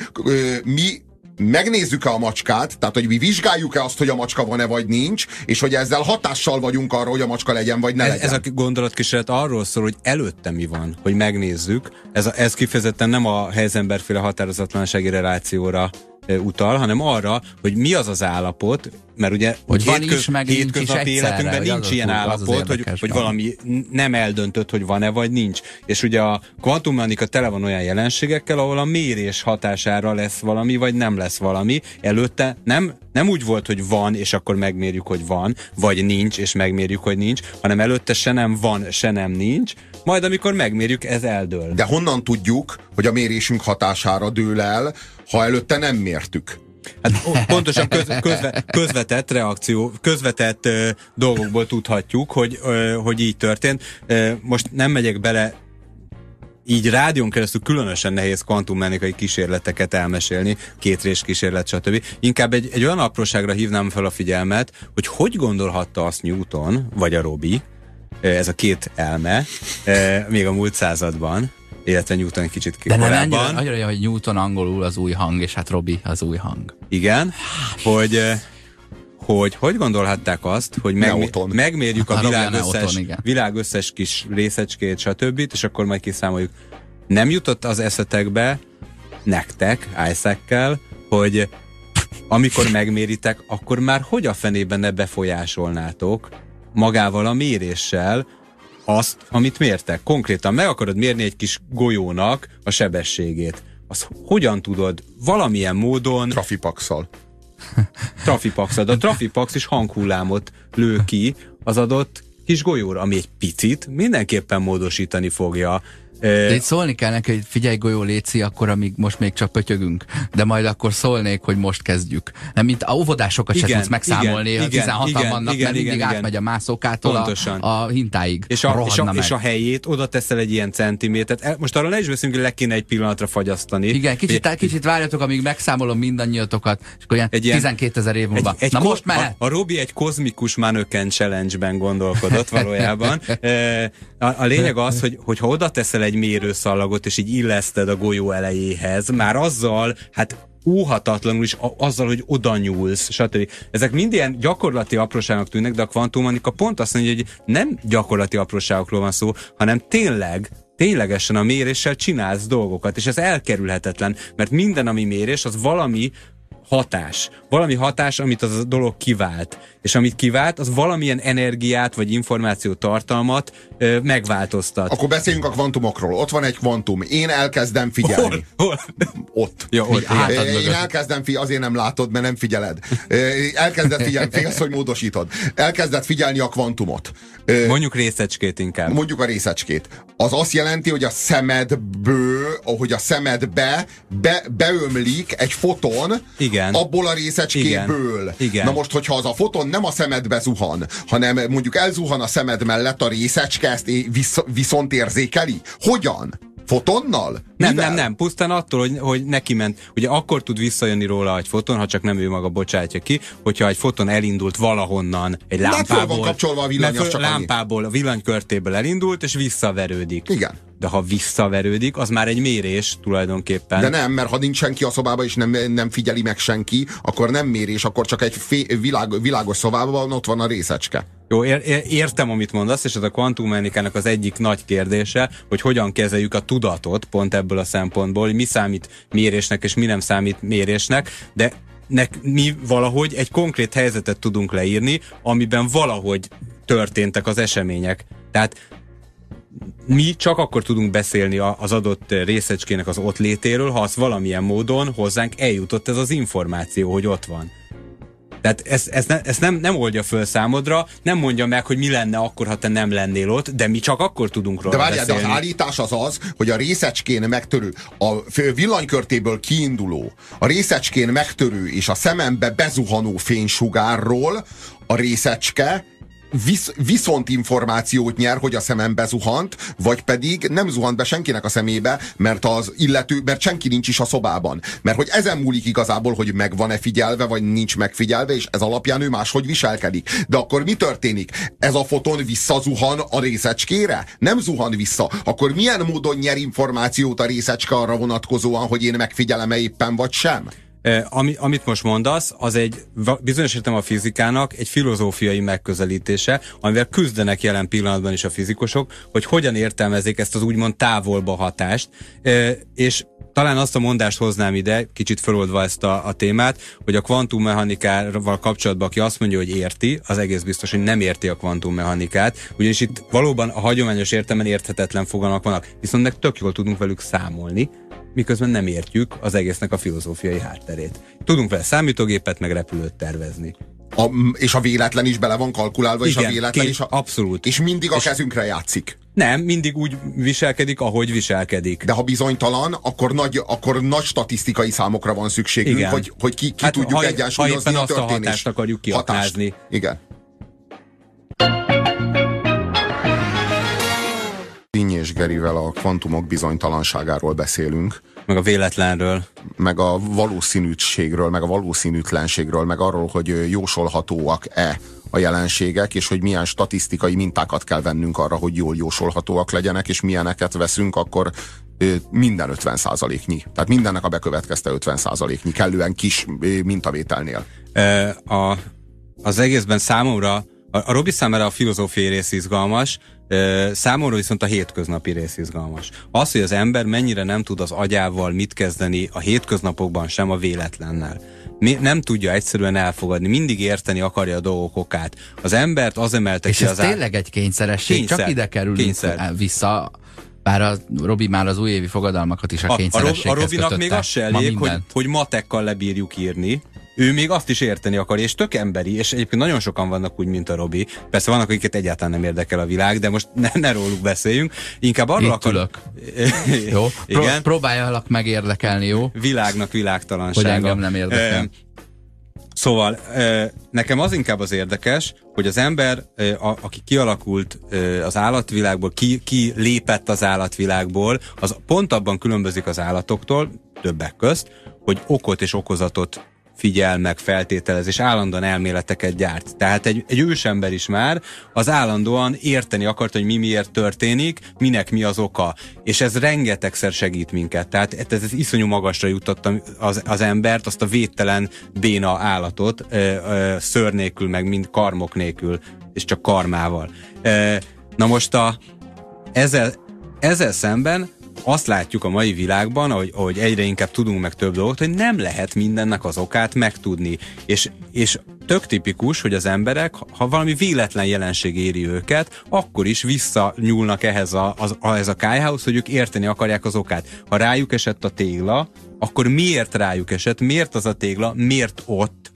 A: mi megnézzük-e a macskát, tehát hogy mi vizsgáljuk-e azt, hogy a macska van-e vagy nincs, és hogy ezzel hatással vagyunk arra, hogy a macska legyen vagy ne
C: ez,
A: legyen.
C: Ez a gondolatkísérlet arról szól, hogy előtte mi van, hogy megnézzük. Ez, a, ez kifejezetten nem a helyzemberféle határozatlansági relációra utal, hanem arra, hogy mi az az állapot, mert ugye
B: hogy van hétköz, is, meg
C: hétköznapi életünkben nincs ilyen állapot, hogy, hogy valami nem eldöntött, hogy van-e vagy nincs. És ugye a kvantummechanika tele van olyan jelenségekkel, ahol a mérés hatására lesz valami, vagy nem lesz valami. Előtte nem, nem úgy volt, hogy van, és akkor megmérjük, hogy van, vagy nincs, és megmérjük, hogy nincs, hanem előtte se nem van, se nem nincs, majd amikor megmérjük, ez eldől.
A: De honnan tudjuk, hogy a mérésünk hatására dől el, ha előtte nem mértük?
C: Hát pontosan köz, közve, közvetett reakció, közvetett ö, dolgokból tudhatjuk, hogy, ö, hogy így történt. Ö, most nem megyek bele így rádión keresztül különösen nehéz kvantummechanikai kísérleteket elmesélni, kétrés kísérlet, stb. Inkább egy, egy olyan apróságra hívnám fel a figyelmet, hogy hogy gondolhatta azt Newton, vagy a Robi, ez a két elme, még a múlt században, illetve Newton egy kicsit
B: De nem annyira, annyira, hogy Newton angolul az új hang, és hát Robi az új hang.
C: Igen, hogy hogy hogy gondolhatták azt, hogy meg, megmérjük a, a világ, összes, Neoton, világ összes kis részecskét, stb. és akkor majd kiszámoljuk. Nem jutott az eszetekbe nektek, isaac hogy amikor megméritek, akkor már hogy a fenében ne befolyásolnátok magával a méréssel azt, amit mértek. Konkrétan meg akarod mérni egy kis golyónak a sebességét. Az hogyan tudod valamilyen módon...
A: Trafipaxal.
C: De a trafipax is hanghullámot lő ki az adott kis golyóra, ami egy picit mindenképpen módosítani fogja
B: de itt szólni kell neki, hogy figyelj golyó léci, akkor amíg most még csak pötyögünk, de majd akkor szólnék, hogy most kezdjük. Nem, mint a óvodásokat igen, se tudsz megszámolni, igen, 16 igen, vannak, igen, mert mindig igen, átmegy a mászókától a, a hintáig.
C: És a, és, a, és a helyét oda teszel egy ilyen centimétert. Most arra ne is veszünk, hogy le kéne egy pillanatra fagyasztani.
B: Igen, kicsit, egy, kicsit várjatok, amíg megszámolom mindannyiatokat, és akkor ilyen, egy ilyen 12 ezer év múlva. Egy, egy Na most mehet!
C: A, a Robi egy kozmikus manöken challenge-ben gondolkodott valójában. a, a lényeg az, hogy, hogy ha oda teszel egy mérőszallagot, és így illeszted a golyó elejéhez, már azzal, hát óhatatlanul is a, azzal, hogy oda nyúlsz, stb. Ezek mind ilyen gyakorlati apróságok tűnnek, de a kvantumanika pont azt mondja, hogy nem gyakorlati apróságokról van szó, hanem tényleg ténylegesen a méréssel csinálsz dolgokat, és ez elkerülhetetlen, mert minden, ami mérés, az valami hatás. Valami hatás, amit az a dolog kivált. És amit kivált, az valamilyen energiát vagy információ tartalmat ö, megváltoztat.
A: Akkor beszéljünk a kvantumokról. Ott van egy kvantum. Én elkezdem figyelni.
C: Hol? Hol?
A: Ott.
C: Ja, ott.
A: Én, én elkezdem figyelni, azért nem látod, mert nem figyeled. Elkezded figyelni, félsz, hogy módosítod. Elkezded figyelni a kvantumot.
C: Mondjuk részecskét inkább.
A: Mondjuk a részecskét. Az azt jelenti, hogy a szemedből, hogy a szemedbe be, beömlik egy foton,
C: Igen igen.
A: abból a részecskéből.
C: Igen. Igen.
A: Na most, hogyha az a foton nem a szemedbe zuhan, hanem mondjuk elzuhan a szemed mellett a részecske, ezt visz, viszont érzékeli. Hogyan? Fotonnal?
C: Nem, Mivel? nem, nem, pusztán attól, hogy, hogy neki ment. Ugye akkor tud visszajönni róla egy foton, ha csak nem ő maga bocsátja ki, hogyha egy foton elindult valahonnan, egy lámpából.
A: Van kapcsolva a villany, föl,
C: csak lámpából, annyi. a villanykörtéből elindult, és visszaverődik.
A: Igen.
C: De ha visszaverődik, az már egy mérés tulajdonképpen.
A: De nem, mert ha nincs senki a szobában, és nem, nem figyeli meg senki, akkor nem mérés, akkor csak egy fé, világ, világos szobában ott van a részecske.
C: Jó, ér, értem, amit mondasz, és ez a kvantummechanikának az egyik nagy kérdése, hogy hogyan kezeljük a tudatot pont ebből a szempontból, hogy mi számít mérésnek, és mi nem számít mérésnek, de nek, mi valahogy egy konkrét helyzetet tudunk leírni, amiben valahogy történtek az események. Tehát mi csak akkor tudunk beszélni az adott részecskének az ott létéről, ha az valamilyen módon hozzánk eljutott ez az információ, hogy ott van. Tehát ezt, ezt, ne, ezt nem, nem oldja föl számodra, nem mondja meg, hogy mi lenne akkor, ha te nem lennél ott, de mi csak akkor tudunk róla
A: De várjál, de az állítás az az, hogy a részecskén megtörő, a villanykörtéből kiinduló, a részecskén megtörő és a szemembe bezuhanó fénysugárról a részecske visz, viszont információt nyer, hogy a szemembe zuhant, vagy pedig nem zuhant be senkinek a szemébe, mert az illető, mert senki nincs is a szobában. Mert hogy ezen múlik igazából, hogy meg van-e figyelve, vagy nincs megfigyelve, és ez alapján ő máshogy viselkedik. De akkor mi történik? Ez a foton visszazuhan a részecskére? Nem zuhan vissza. Akkor milyen módon nyer információt a részecske arra vonatkozóan, hogy én megfigyelem-e éppen, vagy sem?
C: Ami, amit most mondasz, az egy bizonyos értem a fizikának egy filozófiai megközelítése, amivel küzdenek jelen pillanatban is a fizikusok, hogy hogyan értelmezik ezt az úgymond távolba hatást, és talán azt a mondást hoznám ide, kicsit feloldva ezt a, a témát, hogy a kvantummechanikával kapcsolatban, aki azt mondja, hogy érti, az egész biztos, hogy nem érti a kvantummechanikát, ugyanis itt valóban a hagyományos értelemben érthetetlen fogalmak vannak, viszont meg tök jól tudunk velük számolni, miközben nem értjük az egésznek a filozófiai hátterét. Tudunk vele számítógépet, meg repülőt tervezni.
A: A, és a véletlen is bele van kalkulálva, Igen, és a véletlen
C: két,
A: is a,
C: abszolút.
A: És mindig a és kezünkre játszik.
C: Nem, mindig úgy viselkedik, ahogy viselkedik.
A: De ha bizonytalan, akkor nagy, akkor nagy statisztikai számokra van szükségünk, Igen. hogy, hogy ki, ki hát, tudjuk ha, egyensúlyozni
C: ha a történés. azt a hatást akarjuk kiaknázni. Hatást.
A: Igen. Gerivel a kvantumok bizonytalanságáról beszélünk.
C: Meg a véletlenről.
A: Meg a valószínűségről, meg a valószínűtlenségről, meg arról, hogy jósolhatóak-e a jelenségek, és hogy milyen statisztikai mintákat kell vennünk arra, hogy jól jósolhatóak legyenek, és milyeneket veszünk, akkor minden 50 százaléknyi. Tehát mindennek a bekövetkezte 50 százaléknyi, kellően kis mintavételnél.
C: A, az egészben számomra a, a Robi számára a filozófiai rész izgalmas, Számomra viszont a hétköznapi rész izgalmas. Az, hogy az ember mennyire nem tud az agyával mit kezdeni a hétköznapokban sem a véletlennel. Mi, nem tudja egyszerűen elfogadni, mindig érteni akarja a dolgok okát. Az embert az emelte
B: És
C: ki
B: ez az tényleg egy kényszeresség, kényszer, csak ide kerülünk kényszer. vissza bár a Robi már az újévi fogadalmakat is a kényszerességhez
C: A, a, a Robinak még az se elég, hogy, hogy matekkal lebírjuk írni, ő még azt is érteni akar, és tök emberi, és egyébként nagyon sokan vannak úgy, mint a Robi. Persze vannak, akiket egyáltalán nem érdekel a világ, de most ne, ne róluk beszéljünk. Inkább arról akar...
B: Ülök. jó, Igen. próbáljalak megérdekelni, jó?
C: Világnak világtalansága.
B: Hogy engem nem érdekel.
C: Szóval nekem az inkább az érdekes, hogy az ember, aki kialakult az állatvilágból, ki, ki lépett az állatvilágból, az pont abban különbözik az állatoktól, többek közt, hogy okot és okozatot figyel meg, feltételez, és állandóan elméleteket gyárt. Tehát egy, egy ősember is már az állandóan érteni akart, hogy mi miért történik, minek mi az oka. És ez rengetegszer segít minket. Tehát ez, ez iszonyú magasra jutott az, az embert, azt a védtelen béna állatot, ö, ö, nélkül, meg mind karmok nélkül, és csak karmával. Ö, na most a, ezzel, ezzel szemben azt látjuk a mai világban, hogy, hogy egyre inkább tudunk meg több dolgot, hogy nem lehet mindennek az okát megtudni. És, és tök tipikus, hogy az emberek, ha valami véletlen jelenség éri őket, akkor is visszanyúlnak ehhez a, az, ehhez a kájhához, hogy ők érteni akarják az okát. Ha rájuk esett a tégla, akkor miért rájuk esett, miért az a tégla, miért ott,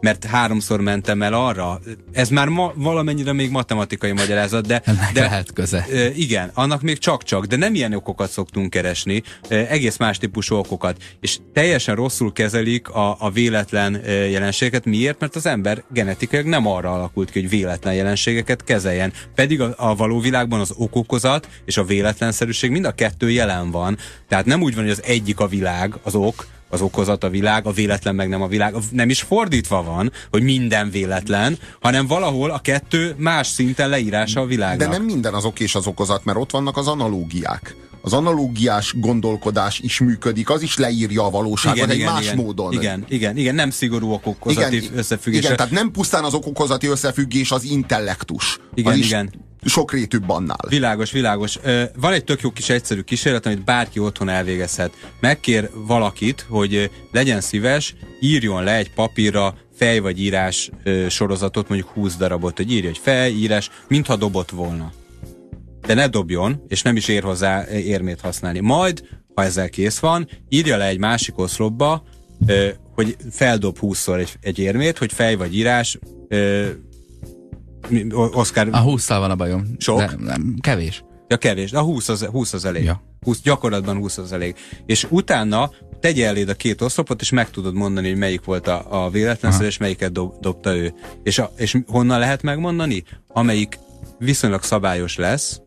C: mert háromszor mentem el arra. Ez már ma, valamennyire még matematikai magyarázat, de...
B: Ennek
C: de
B: lehet köze.
C: Igen, annak még csak-csak, de nem ilyen okokat szoktunk keresni, egész más típusú okokat, és teljesen rosszul kezelik a, a véletlen jelenségeket. Miért? Mert az ember genetikailag nem arra alakult ki, hogy véletlen jelenségeket kezeljen. Pedig a, a való világban az okokozat és a véletlenszerűség mind a kettő jelen van. Tehát nem úgy van, hogy az egyik a világ, az ok, az okozat a világ, a véletlen meg nem a világ. Nem is fordítva van, hogy minden véletlen, hanem valahol a kettő más szinten leírása a világnak.
A: De nem minden az ok és az okozat, mert ott vannak az analógiák. Az analógiás gondolkodás is működik, az is leírja a valóságot igen, egy igen, más
C: igen,
A: módon.
C: Igen, igen, igen, nem szigorú okokozati igen, összefüggés.
A: Igen, tehát nem pusztán az okokozati összefüggés az intellektus.
C: Igen,
A: az
C: igen.
A: Is sokrétűbb annál.
C: Világos, világos. Van egy tök jó kis egyszerű kísérlet, amit bárki otthon elvégezhet. Megkér valakit, hogy legyen szíves, írjon le egy papírra fej vagy írás sorozatot, mondjuk 20 darabot, hogy írja egy fej, írás, mintha dobott volna. De ne dobjon, és nem is ér hozzá érmét használni. Majd, ha ezzel kész van, írja le egy másik oszlopba, hogy feldob 20-szor egy, egy érmét, hogy fej vagy írás Oscar...
B: A 20 van a bajom.
C: Sok? De,
B: nem, kevés.
C: Ja, kevés. A 20 az, 20 az elég. Ja. 20, gyakorlatban 20 az elég. És utána tegye eléd a két oszlopot, és meg tudod mondani, hogy melyik volt a, a véletlenszerű, és melyiket dob, dobta ő. És, a, és honnan lehet megmondani? Amelyik viszonylag szabályos lesz,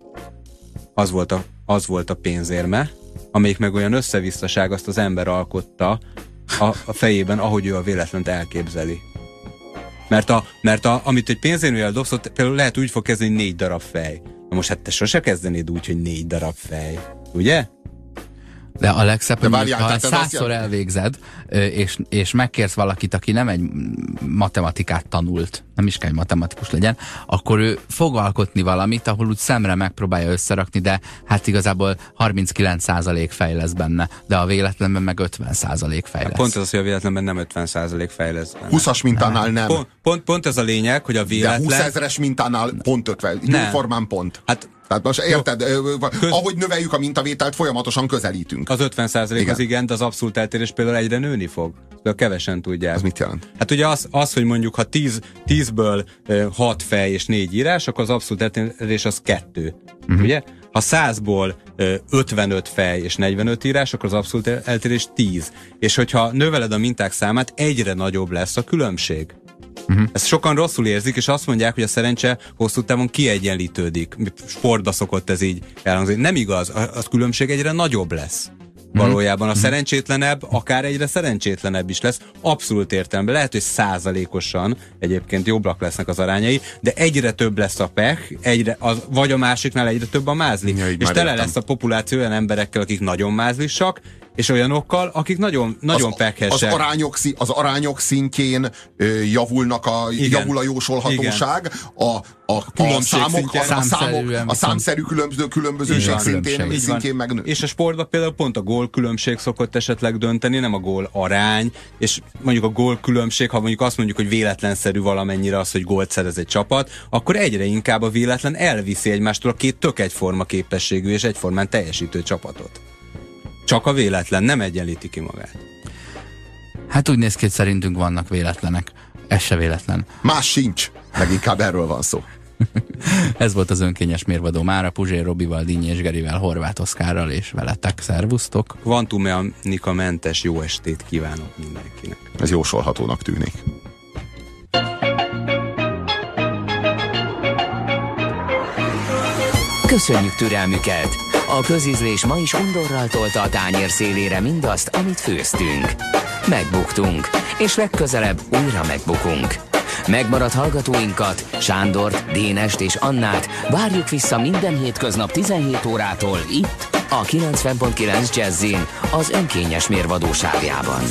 C: az volt a, az volt a pénzérme, amelyik meg olyan összevisszaság azt az ember alkotta a, a fejében, ahogy ő a véletlent elképzeli. Mert, a, mert a, amit egy pénzérmével dobsz, ott például lehet úgy fog kezdeni négy darab fej. Na most hát te sose kezdenéd úgy, hogy négy darab fej. Ugye?
B: De a legszebb, hogy várjál, ha százszor elvégzed, és, és megkérsz valakit, aki nem egy matematikát tanult, nem is kell, hogy matematikus legyen, akkor ő fog alkotni valamit, ahol úgy szemre megpróbálja összerakni, de hát igazából 39% fej lesz benne, de a véletlenben meg 50% fej lesz.
C: Pont az, hogy a véletlenben nem 50% fej lesz benne.
A: 20-as mintánál nem.
C: Pont, pont, pont ez a lényeg, hogy a véletlen...
A: De 20 ezeres mintánál pont 50, jóformán pont.
C: Hát
A: tehát most érted, Köz... ahogy növeljük a mintavételt, folyamatosan közelítünk.
C: Az 50 igen. az igen, de az abszolút eltérés például egyre nőni fog. De kevesen tudják.
A: Ez mit jelent?
C: Hát ugye az, az hogy mondjuk ha 10, 10-ből 6 fej és 4 írás, akkor az abszolút eltérés az 2. Uh-huh. Ugye? Ha 100-ból 55 fej és 45 írás, akkor az abszolút eltérés 10. És hogyha növeled a minták számát, egyre nagyobb lesz a különbség. Uh-huh. Ezt sokan rosszul érzik, és azt mondják, hogy a szerencse hosszú távon kiegyenlítődik. Sportba szokott ez így elhangzni. Nem igaz, a, a különbség egyre nagyobb lesz. Valójában a mhm. szerencsétlenebb akár egyre szerencsétlenebb is lesz. Abszolút értelemben. Lehet, hogy százalékosan egyébként jobbak lesznek az arányai, de egyre több lesz a pech, egyre, az, vagy a másiknál egyre több a mázli. Ja, és tele értem. lesz a populáció olyan emberekkel, akik nagyon mázlisak, és olyanokkal, akik nagyon, nagyon az, pekhesek.
A: Az arányok, az arányok szintjén ö, javulnak a, Igen. javul a jósolhatóság, Igen. a, a, a számok, a, a, számok, a számszerű különböző, különbözőség szintén, szintjén megnő.
C: És a sportban például pont a gól különbség szokott esetleg dönteni, nem a gól arány, és mondjuk a gól különbség, ha mondjuk azt mondjuk, hogy véletlenszerű valamennyire az, hogy gólt szerez egy csapat, akkor egyre inkább a véletlen elviszi egymástól a két tök egyforma képességű és egyformán teljesítő csapatot. Csak a véletlen nem egyenlíti ki magát.
B: Hát úgy néz ki, hogy szerintünk vannak véletlenek. Ez se véletlen.
A: Más sincs. Leginkább erről van szó.
B: Ez volt az önkényes mérvadó mára Puzsér Robival, Dinnyi és Gerivel, Horváth Oszkárral és veletek. Szervusztok!
C: Kvantummechanika mentes jó estét kívánok mindenkinek.
A: Ez jósolhatónak tűnik.
D: Köszönjük türelmüket! A közízlés ma is undorral tolta a tányér szélére mindazt, amit főztünk. Megbuktunk, és legközelebb újra megbukunk. Megmaradt hallgatóinkat, Sándort, Dénest és Annát várjuk vissza minden hétköznap 17 órától itt, a 90.9 Jazzin, az önkényes mérvadóságában.